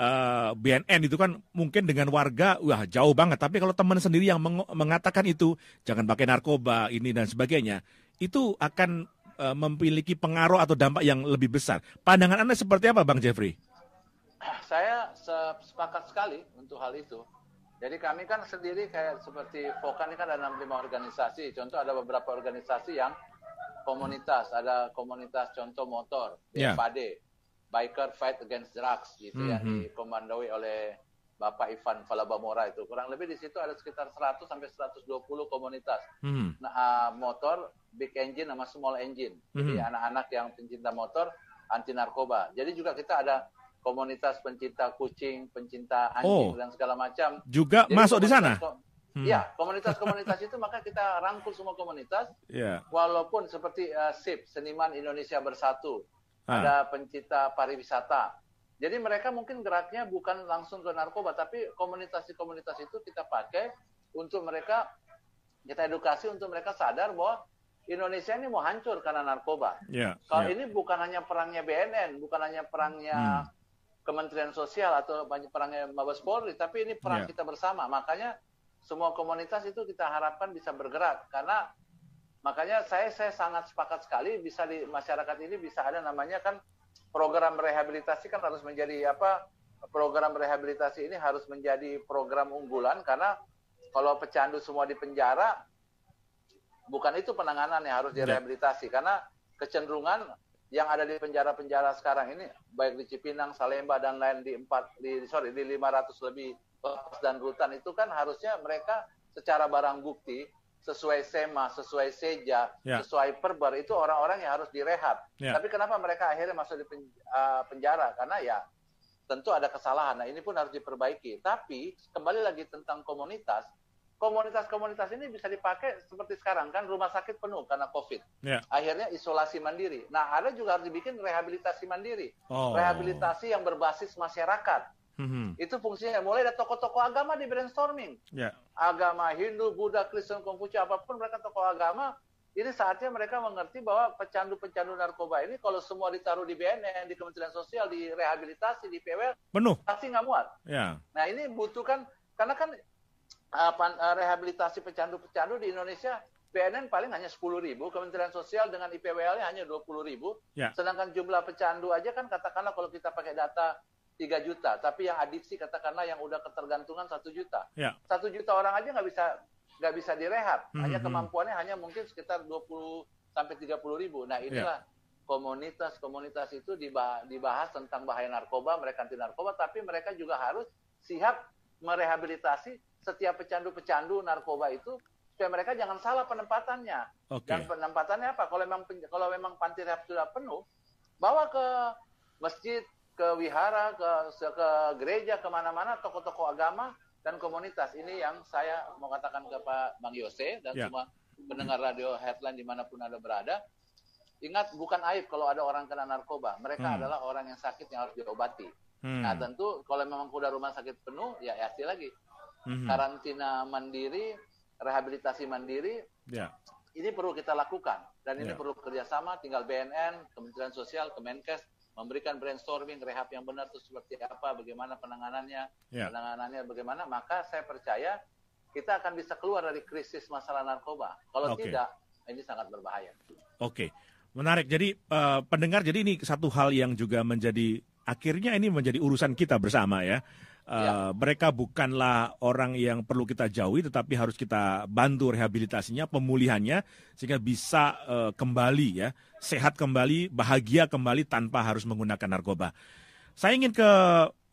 Speaker 1: eh, BNN itu kan mungkin dengan warga wah jauh banget tapi kalau teman sendiri yang meng- mengatakan itu jangan pakai narkoba ini dan sebagainya itu akan eh, memiliki pengaruh atau dampak yang lebih besar pandangan anda seperti apa bang Jeffrey
Speaker 3: Saya se- sepakat sekali untuk hal itu. Jadi kami kan sendiri kayak seperti Vokan ini kan ada 65 organisasi. Contoh ada beberapa organisasi yang komunitas. Ada komunitas contoh motor,
Speaker 1: Ya.
Speaker 3: BFAD, Biker Fight Against Drugs gitu yang
Speaker 1: Mhm.
Speaker 3: dikomandoi oleh Bapak Ivan Falabamora itu. Kurang lebih di situ ada sekitar 100 sampai 120 komunitas.
Speaker 1: Hmm.
Speaker 3: Nah, uh, motor big engine sama small engine. Jadi
Speaker 1: Mhm.
Speaker 3: anak-anak yang pencinta motor anti narkoba. Jadi juga kita ada komunitas pencinta kucing, pencinta
Speaker 1: Oh.
Speaker 3: anjing dan segala macam.
Speaker 1: Juga
Speaker 3: Jadi
Speaker 1: masuk di sana. Hmm.
Speaker 3: Iya, komunitas-komunitas itu maka kita rangkul semua komunitas
Speaker 1: Ya.
Speaker 3: walaupun seperti uh, SIP, Seniman Indonesia Bersatu,
Speaker 1: Ah.
Speaker 3: ada pencinta pariwisata. Jadi mereka mungkin geraknya bukan langsung ke narkoba, tapi komunitas-komunitas itu kita pakai untuk mereka kita edukasi untuk mereka sadar bahwa Indonesia ini mau hancur karena narkoba.
Speaker 1: Ya.
Speaker 3: Kalau
Speaker 1: ya.
Speaker 3: ini bukan hanya perangnya BNN, bukan hanya perangnya Kementerian Sosial atau banyak perangnya Mabes Polri, tapi ini perang
Speaker 1: Ya.
Speaker 3: kita bersama. Makanya semua komunitas itu kita harapkan bisa bergerak karena makanya saya saya sangat sepakat sekali bisa di masyarakat ini bisa ada namanya kan program rehabilitasi kan harus menjadi apa program rehabilitasi ini harus menjadi program unggulan karena kalau pecandu semua di penjara bukan itu penanganan yang harus
Speaker 1: Ya.
Speaker 3: direhabilitasi karena kecenderungan yang ada di penjara-penjara sekarang ini baik di Cipinang, Salemba dan lain di empat di sorry di 500 lebih lapas dan rutan itu kan harusnya mereka secara barang bukti sesuai SEMA, sesuai SEJA,
Speaker 1: Ya.
Speaker 3: sesuai perber itu orang-orang yang harus direhab.
Speaker 1: Ya.
Speaker 3: Tapi kenapa mereka akhirnya masuk di uh, penjara? Karena ya tentu ada kesalahan. Nah, ini pun harus diperbaiki. Tapi kembali lagi tentang komunitas, komunitas-komunitas ini bisa dipakai seperti sekarang kan rumah sakit penuh karena COVID.
Speaker 1: Ya.
Speaker 3: Akhirnya isolasi mandiri. Nah, ada juga harus dibikin rehabilitasi mandiri.
Speaker 1: Oh.
Speaker 3: Rehabilitasi yang berbasis masyarakat.
Speaker 1: Mhm.
Speaker 3: Itu fungsinya. Mulai dari tokoh-tokoh agama di brainstorming.
Speaker 1: Ya.
Speaker 3: Agama Hindu, Buddha, Kristen, Konghucu, apa pun mereka tokoh agama, ini saatnya mereka mengerti bahwa pecandu-pecandu narkoba ini kalau semua ditaruh di BNN, di Kementerian Sosial, di rehabilitasi, di PWL,
Speaker 1: Penuh.
Speaker 3: pasti nggak muat.
Speaker 1: Ya.
Speaker 3: Nah ini butuhkan karena kan uh, pan- uh, rehabilitasi pecandu-pecandu di Indonesia BNN paling hanya 10 ribu, Kementerian Sosial dengan IPWL-nya hanya 20 ribu,
Speaker 1: Ya.
Speaker 3: sedangkan jumlah pecandu aja kan katakanlah kalau kita pakai data 3 juta, tapi yang adiksi katakanlah yang udah ketergantungan 1 juta.
Speaker 1: Ya.
Speaker 3: Satu juta orang aja nggak bisa nggak bisa direhab, hanya
Speaker 1: Mhm.
Speaker 3: kemampuannya hanya mungkin sekitar 20 sampai 30 ribu. Nah inilah komunitas-komunitas itu diba- dibahas tentang bahaya narkoba, mereka anti narkoba, tapi mereka juga harus siap merehabilitasi setiap pecandu-pecandu narkoba itu supaya mereka jangan salah penempatannya.
Speaker 1: Oke.
Speaker 3: Dan penempatannya apa? Kalau memang kalau memang panti rehab sudah penuh, bawa ke masjid, ke wihara, ke ke gereja, ke mana-mana, tokoh-tokoh agama dan komunitas. Ini yang saya mau katakan ke Pak Bang Yose dan
Speaker 1: Ya.
Speaker 3: semua pendengar radio headline di mana pun ada berada. Ingat, bukan aib kalau ada orang kena narkoba. Mereka
Speaker 1: Hmm.
Speaker 3: adalah orang yang sakit yang harus diobati.
Speaker 1: Hmm.
Speaker 3: Nah, tentu kalau memang udah rumah sakit penuh, ya pasti lagi.
Speaker 1: Mhm.
Speaker 3: Karantina mandiri, rehabilitasi mandiri,
Speaker 1: Ya.
Speaker 3: ini perlu kita lakukan dan ini
Speaker 1: Ya.
Speaker 3: perlu kerjasama tinggal BNN Kementerian Sosial Kemenkes memberikan brainstorming rehab yang benar itu seperti apa bagaimana penanganannya
Speaker 1: Ya.
Speaker 3: penanganannya bagaimana maka saya percaya kita akan bisa keluar dari krisis masalah narkoba kalau
Speaker 1: Oke.
Speaker 3: tidak ini sangat berbahaya
Speaker 1: Oke, menarik. Jadi eh, pendengar, jadi ini satu hal yang juga menjadi akhirnya ini menjadi urusan kita bersama ya. Eh,
Speaker 3: Ya.
Speaker 1: Mereka bukanlah orang yang perlu kita jauhi, tetapi harus kita bantu rehabilitasinya, pemulihannya, sehingga bisa eh, kembali ya, sehat kembali, bahagia kembali tanpa harus menggunakan narkoba. Saya ingin ke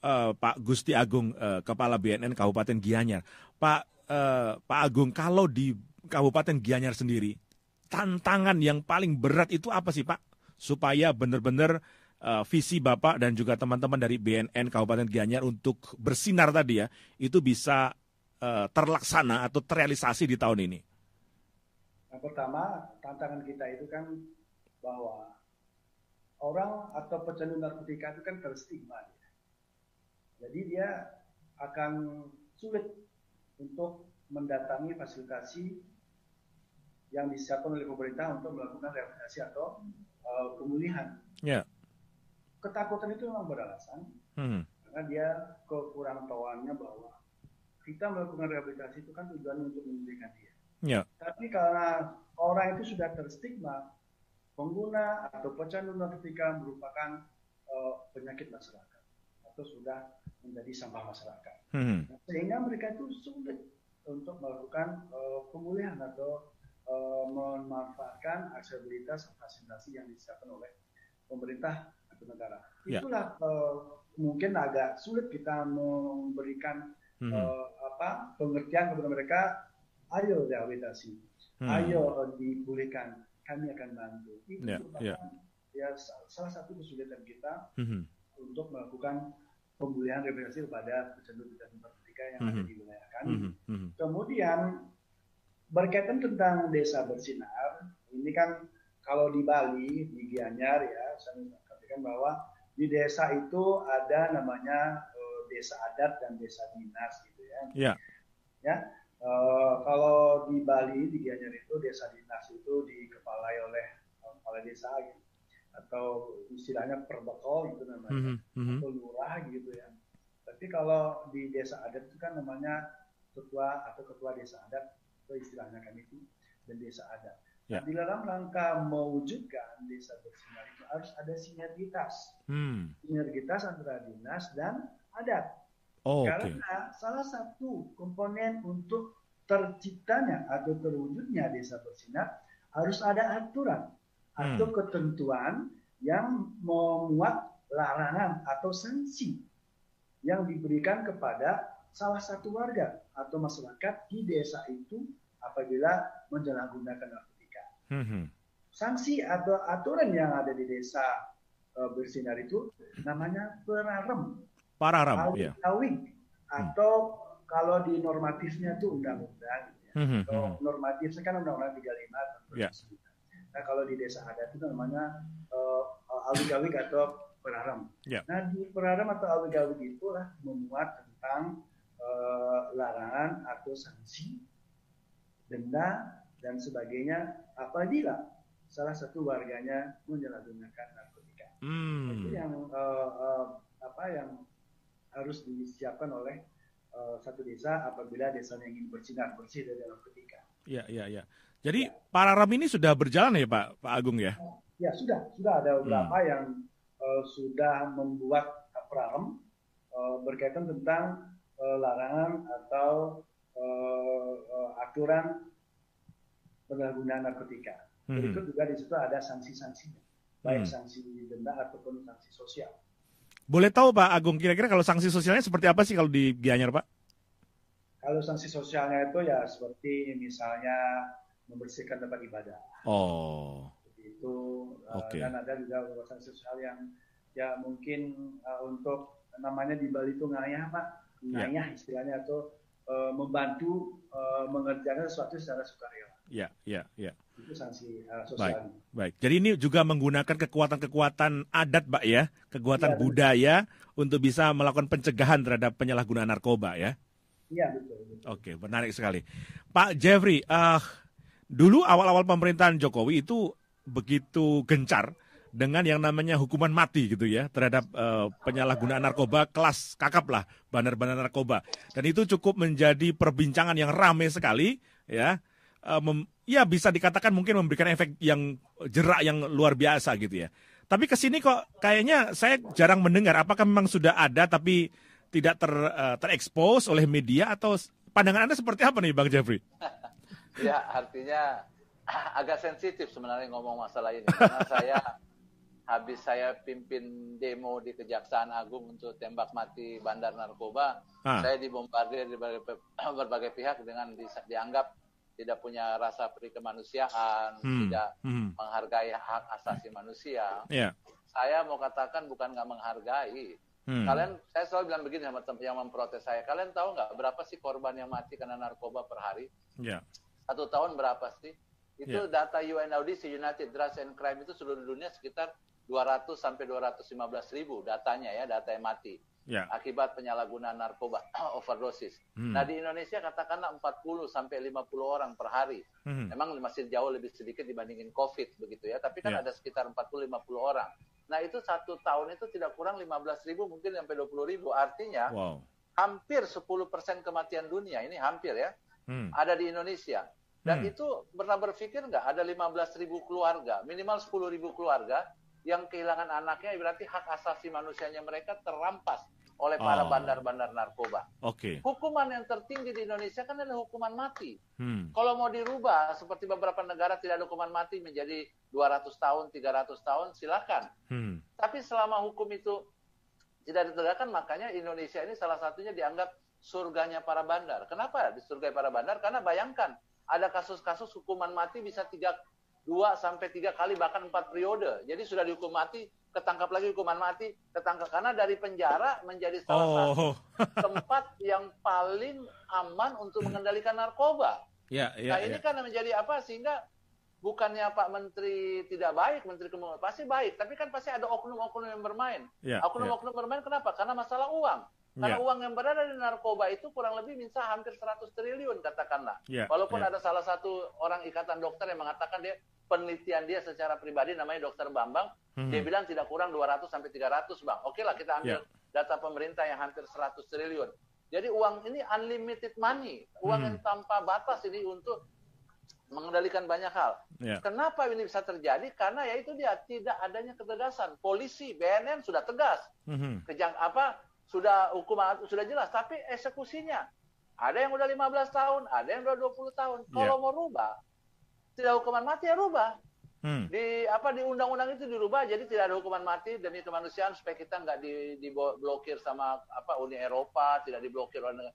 Speaker 1: eh, Pak Gusti Agung, eh, Kepala BNN Kabupaten Gianyar. Pak eh, Pak Agung, kalau di Kabupaten Gianyar sendiri, tantangan yang paling berat itu apa sih Pak? Supaya benar-benar eh, visi Bapak dan juga teman-teman dari BNN Kabupaten Gianyar untuk bersinar tadi ya, itu bisa eh, terlaksana atau terrealisasi di tahun ini.
Speaker 2: Yang pertama, tantangan kita itu kan bahwa orang atau pecandu narkotika itu kan terstigma. Jadi dia akan sulit untuk mendatangi fasilitasi yang disiapkan oleh pemerintah untuk melakukan rehabilitasi atau uh, pemulihan.
Speaker 1: Ya.
Speaker 2: Ketakutan itu memang beralasan
Speaker 1: Hmm.
Speaker 2: karena dia kekurang tahuannya bahwa kita melakukan rehabilitasi itu kan tujuannya untuk memulihkan dia.
Speaker 1: Ya.
Speaker 2: Tapi karena orang itu sudah terstigma, pengguna atau pecandu narkotika merupakan eh, penyakit masyarakat atau sudah menjadi sampah masyarakat.
Speaker 1: Hmm.
Speaker 2: Sehingga mereka itu sulit untuk melakukan eh, pemulihan atau eh, memanfaatkan aksesibilitas fasilitasi yang disiapkan oleh pemerintah satu negara.
Speaker 1: Ya.
Speaker 2: Itulah uh, mungkin agak sulit kita memberikan
Speaker 1: Hmm.
Speaker 2: uh, apa pengertian kepada mereka. Ayo rehabilitasi,
Speaker 1: Hmm.
Speaker 2: ayo uh, dipulihkan, kami akan bantu. Itu
Speaker 1: Ya,
Speaker 2: merupakan
Speaker 1: ya.
Speaker 2: ya sa- salah satu kesulitan kita
Speaker 1: Mhm.
Speaker 2: untuk melakukan pemulihan rehabilitasi kepada pecandu-pecandu narkotika yang ada
Speaker 1: Mhm.
Speaker 2: di wilayah kami.
Speaker 1: Mhm. Mhm.
Speaker 2: Kemudian berkaitan tentang desa bersinar, ini kan kalau di Bali, di Gianyar ya, katakan bahwa di desa itu ada namanya eh, desa adat dan desa dinas gitu ya.
Speaker 1: Ya.
Speaker 2: Ya, eh, kalau di Bali di Gianyar itu desa dinas itu dikepalai oleh eh, kepala desa gitu. atau istilahnya perbekol itu namanya
Speaker 1: Mhm. Mhm.
Speaker 2: atau lurah gitu ya. Tapi kalau di desa adat itu kan namanya ketua atau ketua desa adat itu istilahnya kami itu dan desa adat.
Speaker 1: Ya.
Speaker 2: Di dalam rangka mewujudkan desa bersinar itu harus ada sinergitas,
Speaker 1: Hmm.
Speaker 2: sinergitas antara dinas dan adat.
Speaker 1: Oh.
Speaker 2: Karena salah satu komponen untuk terciptanya atau terwujudnya desa bersinar harus ada aturan atau ketentuan yang memuat larangan atau sanksi yang diberikan kepada salah satu warga atau masyarakat di desa itu apabila menyalahgunakan narkotika.
Speaker 1: Mhm.
Speaker 2: Sanksi atau aturan yang ada di desa eh, bersinar itu namanya perarem
Speaker 1: Pararam, ya.
Speaker 2: awik atau kalau di normatifnya itu undang-undang ya.
Speaker 1: Mhm.
Speaker 2: Kalau
Speaker 1: Mhm.
Speaker 2: normatifnya kan undang-undang 35 tahun. 2009. Nah kalau di desa adat itu namanya uh, awik-awik atau perarem.
Speaker 1: Ya.
Speaker 2: Nah di perarem atau awik-awik itulah memuat tentang eh, larangan atau sanksi, denda dan sebagainya apabila salah satu warganya menyalahgunakan narkotika. Itu
Speaker 1: Hmm.
Speaker 2: yang eh, eh, apa yang harus disiapkan oleh eh, satu desa apabila desanya ingin bersinar bersih dari narkotika.
Speaker 1: Ya, ya, ya. Jadi Pararam ini sudah berjalan ya Pak Pak Agung ya?
Speaker 2: Ya sudah, sudah ada beberapa
Speaker 1: Hmm.
Speaker 2: yang eh, sudah membuat prarem eh, berkaitan tentang eh, larangan atau eh, eh, aturan penyalahgunaan narkotika.
Speaker 1: Mhm.
Speaker 2: Berikut juga di situ ada sanksi-sanksinya, baik
Speaker 1: Hmm.
Speaker 2: sanksi denda ataupun sanksi sosial.
Speaker 1: Boleh tahu Pak Agung kira-kira kalau sanksi sosialnya seperti apa sih kalau di Gianyar Pak?
Speaker 2: Kalau sanksi sosialnya itu ya seperti misalnya membersihkan tempat ibadah.
Speaker 1: Oh,
Speaker 2: seperti itu Uh,
Speaker 1: Oke.
Speaker 2: dan ada juga sanksi sosial yang ya mungkin uh, untuk namanya di Bali itu ngayah pak
Speaker 1: Ya.
Speaker 2: ngayah istilahnya atau uh, membantu uh, mengerjakan sesuatu secara sukarela
Speaker 1: ya, ya, ya.
Speaker 2: itu sanksi uh, sosial
Speaker 1: Baik. Jadi ini juga menggunakan kekuatan-kekuatan adat, Pak ya, kekuatan
Speaker 2: Iya,
Speaker 1: budaya untuk bisa melakukan pencegahan terhadap penyalahgunaan narkoba ya.
Speaker 2: iya betul, betul.
Speaker 1: Oke, menarik sekali. Pak Jeffrey, ah dulu awal-awal pemerintahan Jokowi itu begitu gencar dengan yang namanya hukuman mati gitu ya terhadap eh, penyalahgunaan narkoba kelas kakap lah bandar-bandar narkoba dan itu cukup menjadi perbincangan yang ramai sekali ya Eh, mem- ya bisa dikatakan mungkin memberikan efek yang jerak yang luar biasa gitu ya tapi ke sini kok kayaknya saya jarang mendengar apakah memang sudah ada tapi tidak ter eh, terekspos oleh media atau pandangan anda seperti apa nih bang Jeffrey?
Speaker 3: Ya, artinya agak sensitif sebenarnya ngomong masalah ini. Karena saya habis saya pimpin demo di Kejaksaan Agung untuk tembak mati bandar narkoba,
Speaker 1: Ah.
Speaker 3: saya dibombardir di berbagai, berbagai pihak dengan di- dianggap tidak punya rasa peri kemanusiaan,
Speaker 1: Hmm.
Speaker 3: tidak
Speaker 1: Hmm.
Speaker 3: menghargai hak asasi manusia.
Speaker 1: Ya.
Speaker 3: Saya mau katakan bukan nggak menghargai.
Speaker 1: Hmm.
Speaker 3: Kalian, saya selalu bilang begini sama teman yang memprotes saya. Kalian tahu nggak berapa sih korban yang mati karena narkoba per hari?
Speaker 1: Ya.
Speaker 3: satu tahun berapa sih? Itu
Speaker 1: Ya.
Speaker 3: data UNODC United Drugs and Crime itu seluruh dunia sekitar 200 sampai 215 ribu datanya ya, data yang mati
Speaker 1: Ya.
Speaker 3: akibat penyalahgunaan narkoba overdosis.
Speaker 1: Hmm.
Speaker 3: Nah di Indonesia katakanlah 40 sampai 50 orang per hari.
Speaker 1: Hmm.
Speaker 3: Memang masih jauh lebih sedikit dibandingin COVID begitu ya, tapi kan
Speaker 1: Ya.
Speaker 3: ada sekitar 40-50 orang. Nah itu satu tahun itu tidak kurang 15 ribu mungkin sampai 20 ribu. Artinya
Speaker 1: Wow.
Speaker 3: hampir 10% kematian dunia ini hampir ya
Speaker 1: Hmm.
Speaker 3: ada di Indonesia. Dan
Speaker 1: Hmm.
Speaker 3: itu pernah berpikir nggak ada 15 ribu keluarga, minimal 10 ribu keluarga yang kehilangan anaknya berarti hak asasi manusianya mereka terampas oleh para
Speaker 1: Oh.
Speaker 3: bandar-bandar narkoba.
Speaker 1: Oke.
Speaker 3: Hukuman yang tertinggi di Indonesia kan adalah hukuman mati.
Speaker 1: Hmm.
Speaker 3: Kalau mau dirubah seperti beberapa negara tidak ada hukuman mati menjadi 200 tahun, 300 tahun, silakan.
Speaker 1: Hmm.
Speaker 3: Tapi selama hukum itu tidak ditegakkan, makanya Indonesia ini salah satunya dianggap surganya para bandar. Kenapa di surga para bandar? Karena bayangkan ada kasus-kasus hukuman mati bisa tiga dua sampai tiga kali bahkan empat periode. Jadi sudah dihukum mati, ketangkap lagi hukuman mati, ketangkap karena dari penjara menjadi salah oh. satu tempat yang paling aman untuk mengendalikan narkoba. Ya, ya, nah ini ya. kan menjadi apa sehingga bukannya Pak Menteri tidak baik, Menteri Kementerian pasti baik, tapi kan pasti ada oknum-oknum yang bermain. Ya, oknum-oknum ya. bermain kenapa? Karena masalah uang. Karena yeah. uang yang berada di narkoba itu kurang lebih bisa hampir 100 triliun katakanlah. Yeah. Walaupun yeah. ada salah satu orang ikatan dokter yang mengatakan dia penelitian dia secara pribadi namanya dokter Bambang, hmm. dia bilang tidak kurang 200 sampai 300 bang. Oke lah kita ambil yeah. data pemerintah yang hampir 100 triliun. Jadi uang ini unlimited money, uang hmm. yang tanpa batas ini untuk mengendalikan banyak hal. Yeah. Kenapa ini bisa terjadi? Karena ya itu dia tidak adanya ketegasan. Polisi, BNN sudah tegas. Mm-hmm. Kejang apa sudah hukuman sudah jelas, tapi eksekusinya ada yang udah 15 tahun, ada yang udah 20 tahun. Yeah. Kalau mau rubah, tidak hukuman mati ya rubah. Hmm. Di apa di undang-undang itu dirubah jadi tidak ada hukuman mati demi kemanusiaan supaya kita nggak di, diblokir sama apa Uni Eropa, tidak diblokir oleh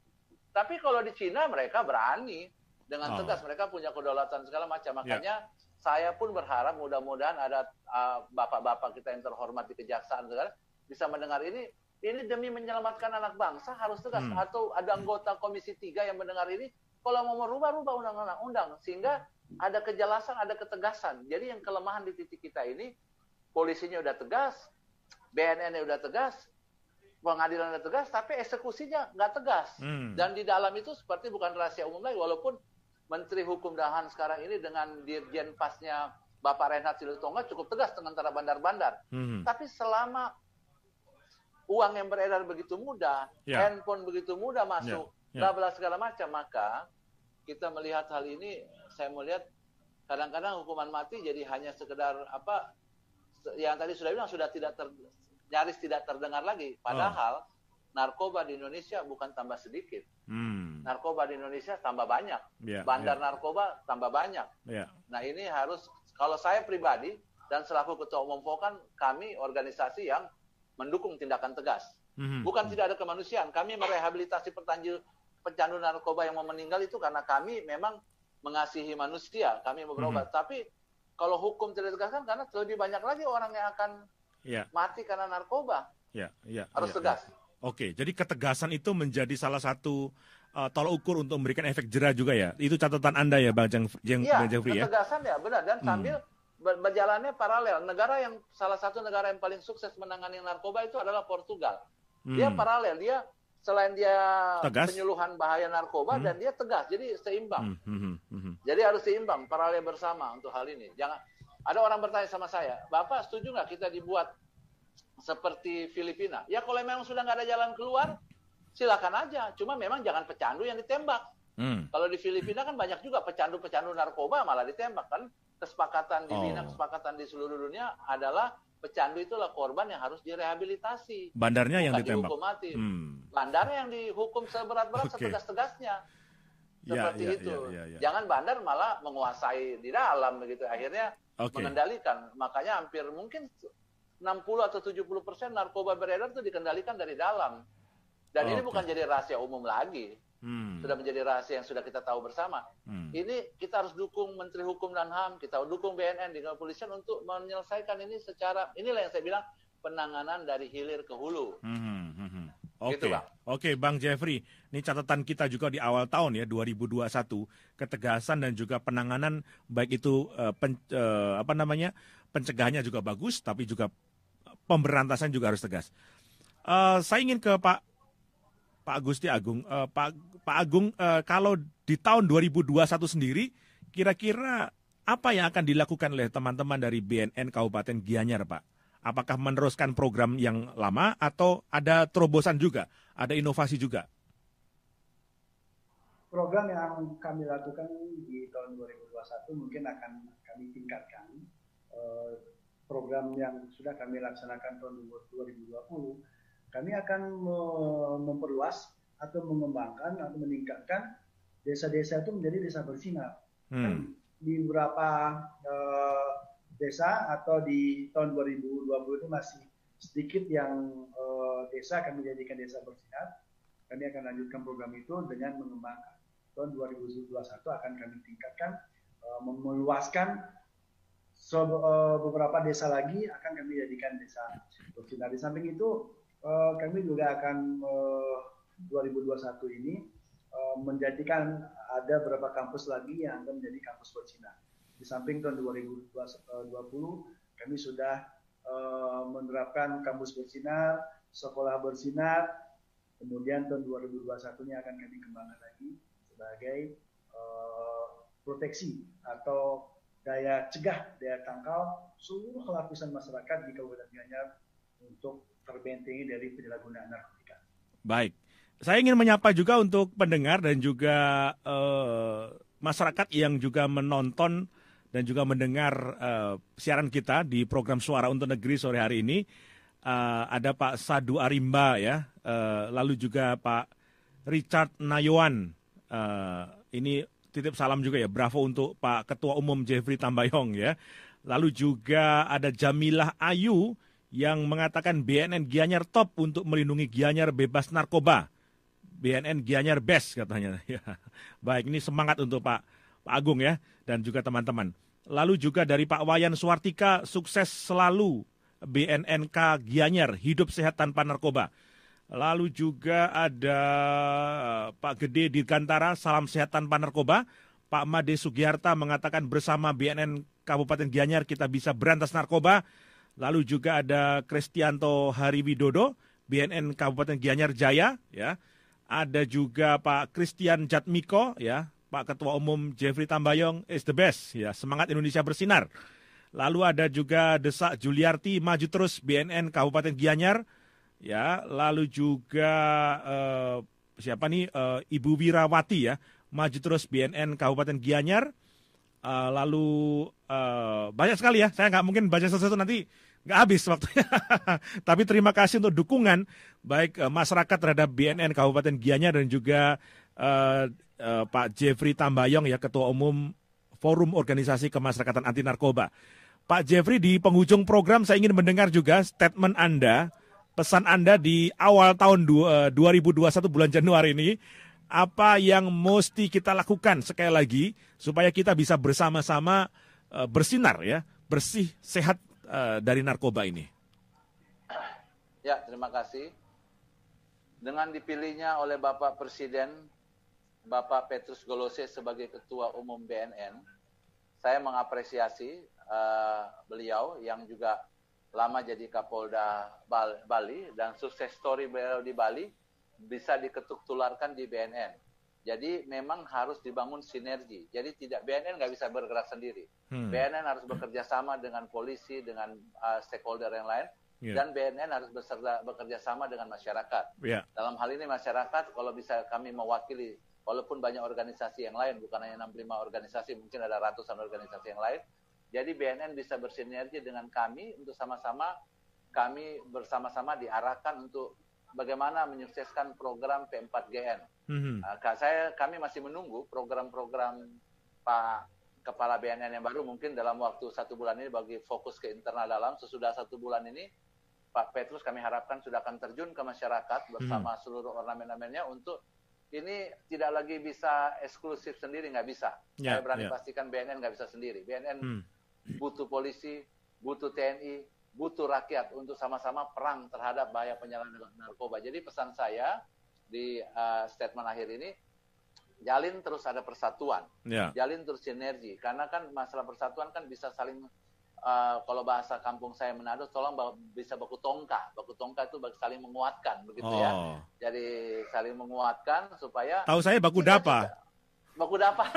Speaker 3: Tapi kalau di Cina mereka berani dengan oh. tegas mereka punya kedaulatan segala macam. Ya. Makanya yeah. saya pun berharap mudah-mudahan ada uh, bapak-bapak uh, kita yang terhormat di kejaksaan segala bisa mendengar ini ini demi menyelamatkan anak bangsa harus tegas hmm. atau ada anggota komisi tiga yang mendengar ini kalau mau merubah rubah undang-undang undang sehingga ada kejelasan ada ketegasan jadi yang kelemahan di titik kita ini polisinya udah tegas BNN udah tegas pengadilan udah tegas tapi eksekusinya nggak tegas hmm. dan di dalam itu seperti bukan rahasia umum lagi walaupun Menteri Hukum dan HAM sekarang ini dengan Dirjen Pasnya Bapak Renhat Silutonga cukup tegas dengan antara bandar-bandar. Hmm. Tapi selama uang yang beredar begitu mudah, yeah. handphone begitu mudah masuk, yeah. Yeah. segala macam, maka kita melihat hal ini, saya melihat kadang-kadang hukuman mati jadi hanya sekedar apa yang tadi sudah bilang sudah tidak ter, nyaris tidak terdengar lagi. Padahal oh. narkoba di Indonesia bukan tambah sedikit. Hmm. Narkoba di Indonesia tambah banyak. Yeah, Bandar yeah. narkoba tambah banyak. Yeah. Nah ini harus kalau saya pribadi dan selaku ketua umum Pokan kami organisasi yang mendukung tindakan tegas. Mm-hmm. Bukan tidak ada kemanusiaan. Kami merehabilitasi petanju pecandu narkoba yang mau meninggal itu karena kami memang mengasihi manusia. Kami mau berobat. Mm-hmm. Tapi kalau hukum tidak tegaskan karena lebih banyak lagi orang yang akan yeah. mati karena narkoba.
Speaker 1: Yeah, yeah,
Speaker 3: Harus
Speaker 1: yeah,
Speaker 3: tegas.
Speaker 1: Yeah. Oke, jadi ketegasan itu menjadi salah satu uh, tolak ukur untuk memberikan efek jerah juga ya. Itu catatan Anda ya, Bang Jeng, Jeng,
Speaker 3: ya, Jeffrey ya. Ketegasan ya, benar dan hmm. Berjalannya paralel. Negara yang salah satu negara yang paling sukses menangani narkoba itu adalah Portugal. Hmm. Dia paralel, dia selain dia tegas. penyuluhan bahaya narkoba hmm. dan dia tegas, jadi seimbang. Hmm. Hmm. Hmm. hmm. Jadi harus seimbang, paralel bersama untuk hal ini. Jangan ada orang bertanya sama saya, Bapak setuju nggak kita dibuat seperti Filipina? Ya kalau memang sudah nggak ada jalan keluar, silakan aja. Cuma memang jangan pecandu yang ditembak. Hmm. Kalau di Filipina kan banyak juga pecandu-pecandu narkoba malah ditembak kan kesepakatan di Bina, oh. kesepakatan di seluruh dunia adalah pecandu itulah korban yang harus direhabilitasi.
Speaker 1: Bandarnya yang ditembak. Dihukum
Speaker 3: mati. Hmm. Bandarnya yang dihukum seberat-berat okay. setegas-tegasnya. Ya, Seperti ya, ya, itu. Ya, ya, ya. Jangan bandar malah menguasai di dalam begitu. Akhirnya okay. mengendalikan. Makanya hampir mungkin 60 atau 70 persen narkoba beredar itu dikendalikan dari dalam. Dan okay. ini bukan jadi rahasia umum lagi hmm. sudah menjadi rahasia yang sudah kita tahu bersama. Hmm. Ini kita harus dukung Menteri Hukum dan HAM, kita dukung BNN di kepolisian untuk menyelesaikan ini secara inilah yang saya bilang penanganan dari hilir ke hulu. Hmm. hmm, hmm, hmm.
Speaker 1: Oke, okay. gitu, Bang. Oke, okay, Bang Jeffrey. Ini catatan kita juga di awal tahun ya 2021, ketegasan dan juga penanganan baik itu uh, pen, uh, apa namanya pencegahannya juga bagus, tapi juga pemberantasan juga harus tegas. Uh, saya ingin ke Pak Pak Agusti Agung, uh, Pak Pak Agung, uh, kalau di tahun 2021 sendiri, kira-kira apa yang akan dilakukan oleh teman-teman dari BNN Kabupaten Gianyar, Pak? Apakah meneruskan program yang lama atau ada terobosan juga, ada inovasi juga?
Speaker 2: Program yang kami lakukan di tahun 2021 mungkin akan kami tingkatkan. Eh, program yang sudah kami laksanakan tahun 2020 kami akan memperluas atau mengembangkan atau meningkatkan desa-desa itu menjadi desa bersinar. Hmm. Di beberapa uh, desa atau di tahun 2020 itu masih sedikit yang uh, desa kami jadikan desa bersinar. Kami akan lanjutkan program itu dengan mengembangkan. Tahun 2021 akan kami tingkatkan, uh, meluaskan so, uh, beberapa desa lagi akan kami jadikan desa bersinar. Di samping itu uh, kami juga akan uh, 2021 ini uh, menjadikan ada beberapa kampus lagi yang akan menjadi kampus bersinar. Di samping tahun 2020 kami sudah uh, menerapkan kampus bersinar, sekolah bersinar, kemudian tahun 2021 ini akan kami kembangkan lagi sebagai uh, proteksi atau daya cegah, daya tangkal seluruh lapisan masyarakat di Kabupaten Gianyar untuk terbentengi dari penyalahgunaan narkotika.
Speaker 1: Baik, saya ingin menyapa juga untuk pendengar dan juga uh, masyarakat yang juga menonton dan juga mendengar uh, siaran kita di program Suara untuk Negeri sore hari ini. Uh, ada Pak Sadu Arimba ya, uh, lalu juga Pak Richard Nayoan. Uh, ini titip salam juga ya, bravo untuk Pak Ketua Umum Jeffrey Tambayong ya. Lalu juga ada Jamilah Ayu yang mengatakan BNN Gianyar top untuk melindungi Gianyar bebas narkoba. BNN Gianyar best katanya. Ya. Baik, ini semangat untuk Pak Pak Agung ya dan juga teman-teman. Lalu juga dari Pak Wayan Suartika, sukses selalu BNNK Gianyar, hidup sehat tanpa narkoba. Lalu juga ada Pak Gede Dirgantara, salam sehat tanpa narkoba. Pak Made Sugiarta mengatakan bersama BNN Kabupaten Gianyar kita bisa berantas narkoba. Lalu juga ada Kristianto Hariwidodo, BNN Kabupaten Gianyar Jaya, ya. Ada juga Pak Christian Jatmiko, ya, Pak Ketua Umum Jeffrey Tambayong is the best ya. Semangat Indonesia bersinar. Lalu ada juga Desak Juliarti maju terus BNN Kabupaten Gianyar ya. Lalu juga uh, siapa nih? Uh, Ibu Wirawati ya. Maju terus BNN Kabupaten Gianyar. Uh, lalu uh, banyak sekali ya. Saya nggak mungkin baca sesuatu nanti nggak habis waktunya. Tapi terima kasih untuk dukungan baik uh, masyarakat terhadap BNN Kabupaten Gianyar dan juga uh, uh, Pak Jeffrey Tambayong ya Ketua Umum Forum Organisasi Kemasyarakatan Anti Narkoba. Pak Jeffrey di penghujung program saya ingin mendengar juga statement Anda, pesan Anda di awal tahun du, uh, 2021 bulan Januari ini. Apa yang mesti kita lakukan sekali lagi supaya kita bisa bersama-sama uh, bersinar ya, bersih, sehat uh, dari narkoba ini.
Speaker 3: Ya, terima kasih. Dengan dipilihnya oleh Bapak Presiden Bapak Petrus Golose sebagai Ketua Umum BNN, saya mengapresiasi uh, beliau yang juga lama jadi Kapolda Bali dan sukses story beliau di Bali bisa diketuk tularkan di BNN. Jadi memang harus dibangun sinergi. Jadi tidak BNN nggak bisa bergerak sendiri. Hmm. BNN harus bekerja sama dengan polisi, dengan uh, stakeholder yang lain, yeah. dan BNN harus beserta, bekerja sama dengan masyarakat. Yeah. Dalam hal ini masyarakat, kalau bisa kami mewakili walaupun banyak organisasi yang lain, bukan hanya 65 organisasi, mungkin ada ratusan organisasi yang lain. Jadi BNN bisa bersinergi dengan kami untuk sama-sama kami bersama-sama diarahkan untuk bagaimana menyukseskan program P4GN. Mm-hmm. Uh, saya kami masih menunggu program-program Pak Kepala BNN yang baru mungkin dalam waktu satu bulan ini bagi fokus ke internal dalam sesudah satu bulan ini Pak Petrus kami harapkan sudah akan terjun ke masyarakat bersama mm-hmm. seluruh ornamen-ornamennya untuk ini tidak lagi bisa eksklusif sendiri, nggak bisa. Yeah, Saya berani yeah. pastikan BNN nggak bisa sendiri. BNN hmm. butuh polisi, butuh TNI, butuh rakyat untuk sama-sama perang terhadap bahaya penyalahgunaan narkoba. Jadi pesan saya di uh, statement akhir ini, jalin terus ada persatuan, yeah. jalin terus sinergi. Karena kan masalah persatuan kan bisa saling uh, kalau bahasa kampung saya Manado, tolong bisa baku tongka. Baku tongka itu saling menguatkan, begitu ya. oh. ya. Jadi saling menguatkan supaya.
Speaker 1: Tahu saya baku dapa. Juga,
Speaker 3: baku dapa.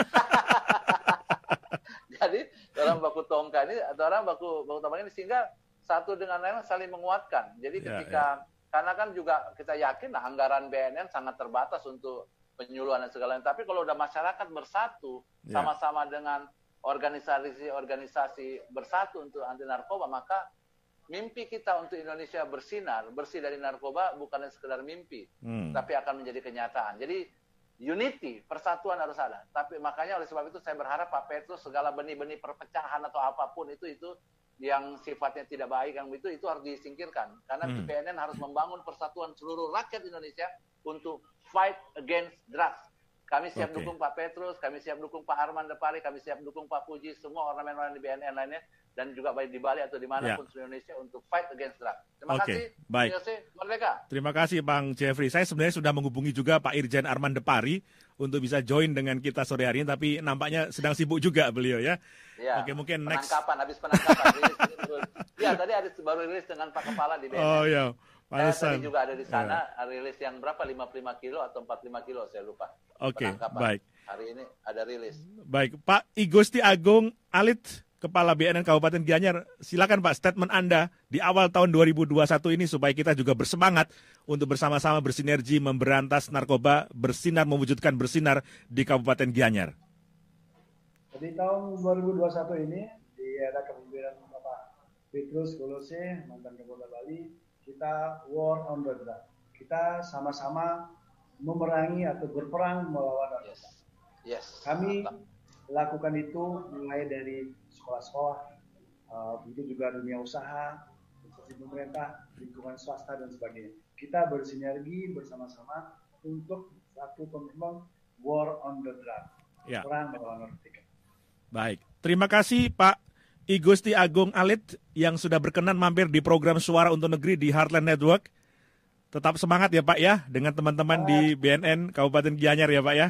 Speaker 3: Jadi dalam baku tongka ini atau orang baku baku tongka ini sehingga satu dengan lain saling menguatkan. Jadi ya, ketika ya. karena kan juga kita yakin lah anggaran BNN sangat terbatas untuk penyuluhan dan segala Tapi kalau udah masyarakat bersatu ya. sama-sama dengan organisasi-organisasi bersatu untuk anti narkoba, maka mimpi kita untuk Indonesia bersinar, bersih dari narkoba bukan sekedar mimpi, hmm. tapi akan menjadi kenyataan. Jadi unity, persatuan harus ada. Tapi makanya oleh sebab itu saya berharap Pak Petrus segala benih-benih perpecahan atau apa pun itu itu yang sifatnya tidak baik yang itu itu harus disingkirkan karena
Speaker 1: Hmm.
Speaker 3: BNN harus membangun persatuan seluruh rakyat Indonesia untuk fight against drugs. Kami siap
Speaker 1: Oke.
Speaker 3: dukung Pak Petrus, kami siap dukung Pak Arman Depari, kami siap dukung Pak Puji, semua ornamen-ornamen di BNN lainnya dan juga baik di Bali atau di mana pun seluruh Indonesia untuk fight against drugs. Terima
Speaker 1: Oke,
Speaker 3: kasih.
Speaker 1: baik.
Speaker 3: Merdeka.
Speaker 1: Terima kasih Bang Jeffrey. Saya sebenarnya sudah menghubungi juga Pak Irjen Arman Depari untuk bisa join dengan kita sore hari ini, tapi nampaknya sedang sibuk juga beliau ya.
Speaker 3: Ya,
Speaker 1: Oke, mungkin next.
Speaker 3: penangkapan, habis penangkapan. Ya, tadi ada baru rilis dengan Pak Kepala di BNN.
Speaker 1: Oh ya,
Speaker 3: Saya
Speaker 1: pantesan.
Speaker 3: tadi juga ada di sana, rilis yang berapa? 55 kilo atau 45 kilo, saya lupa.
Speaker 1: Oke,
Speaker 3: Penangkapan.
Speaker 1: baik.
Speaker 3: Hari ini ada rilis.
Speaker 1: Baik, Pak Igusti Agung Alit, Kepala BNN Kabupaten Gianyar, silakan Pak statement Anda di awal tahun 2021 ini supaya kita juga bersemangat untuk bersama-sama bersinergi memberantas narkoba, bersinar mewujudkan bersinar di Kabupaten Gianyar.
Speaker 2: Jadi tahun 2021 ini di era kepemimpinan Bapak Petrus Golose, mantan Kapolda Bali, kita war on the drug. Kita sama-sama memerangi atau berperang melawan narkoba.
Speaker 3: Yes. Yes.
Speaker 2: Kami
Speaker 3: Mantap.
Speaker 2: lakukan itu mulai dari sekolah-sekolah, uh, itu juga dunia usaha, instansi pemerintah, lingkungan swasta dan sebagainya. Kita bersinergi bersama-sama untuk satu komitmen war on the drug,
Speaker 1: Ya.
Speaker 2: perang melawan narkotika.
Speaker 1: Baik, terima kasih Pak Igusti Agung Alit yang sudah berkenan mampir di program Suara untuk Negeri di Heartland Network. Tetap semangat ya Pak ya dengan teman-teman di BNN Kabupaten Gianyar ya Pak ya.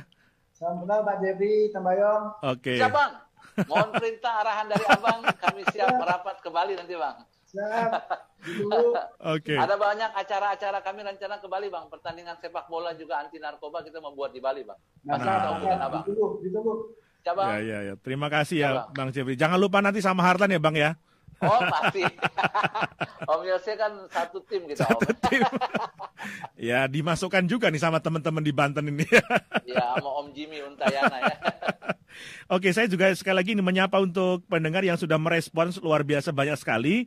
Speaker 2: Salam kenal Pak Jeffrey Tambayong.
Speaker 1: Oke.
Speaker 3: Siap, Bang. Mohon perintah arahan dari Abang, kami siap merapat ke Bali nanti, Bang.
Speaker 2: Siap.
Speaker 1: Oke.
Speaker 3: Ada banyak acara-acara kami rencana ke Bali, Bang. Pertandingan sepak bola juga anti narkoba kita membuat di Bali, Bang.
Speaker 2: Nah,
Speaker 3: Kita hubungin Abang.
Speaker 2: ditunggu, ditunggu.
Speaker 1: Ya ya ya. Terima kasih ya
Speaker 3: Ya, Bang.
Speaker 1: Bang Jeffrey. Jangan lupa nanti sama Hartan ya Bang ya.
Speaker 3: Oh, pasti. Om Yose kan satu tim kita, Om.
Speaker 1: ya dimasukkan juga nih sama teman-teman di Banten ini.
Speaker 3: Ya, sama Om Jimmy Untayana ya.
Speaker 1: Oke, saya juga sekali lagi ini menyapa untuk pendengar yang sudah merespons luar biasa banyak sekali.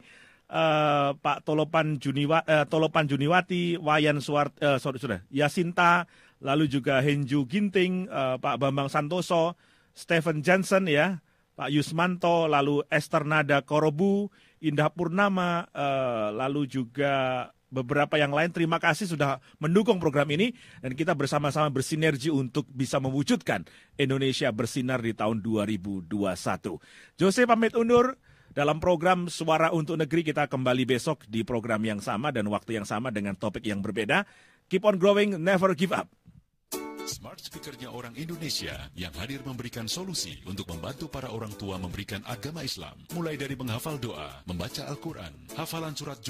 Speaker 1: Eh, Pak Tolopan Juniwa, eh, Tolopan Juniwati, Wayan Suar, eh, sorry sudah, Yasinta, lalu juga Henju Ginting, eh, Pak Bambang Santoso, Stephen Johnson ya, Pak Yusmanto, lalu Esther Nada Korobu, Indah Purnama, eh, lalu juga beberapa yang lain. Terima kasih sudah mendukung program ini dan kita bersama-sama bersinergi untuk bisa mewujudkan Indonesia bersinar di tahun 2021. Jose pamit undur dalam program Suara untuk Negeri kita kembali besok di program yang sama dan waktu yang sama dengan topik yang berbeda. Keep on growing, never give up.
Speaker 4: Smart Speakernya orang Indonesia yang hadir memberikan solusi untuk membantu para orang tua memberikan agama Islam. Mulai dari menghafal doa, membaca Al-Quran, hafalan surat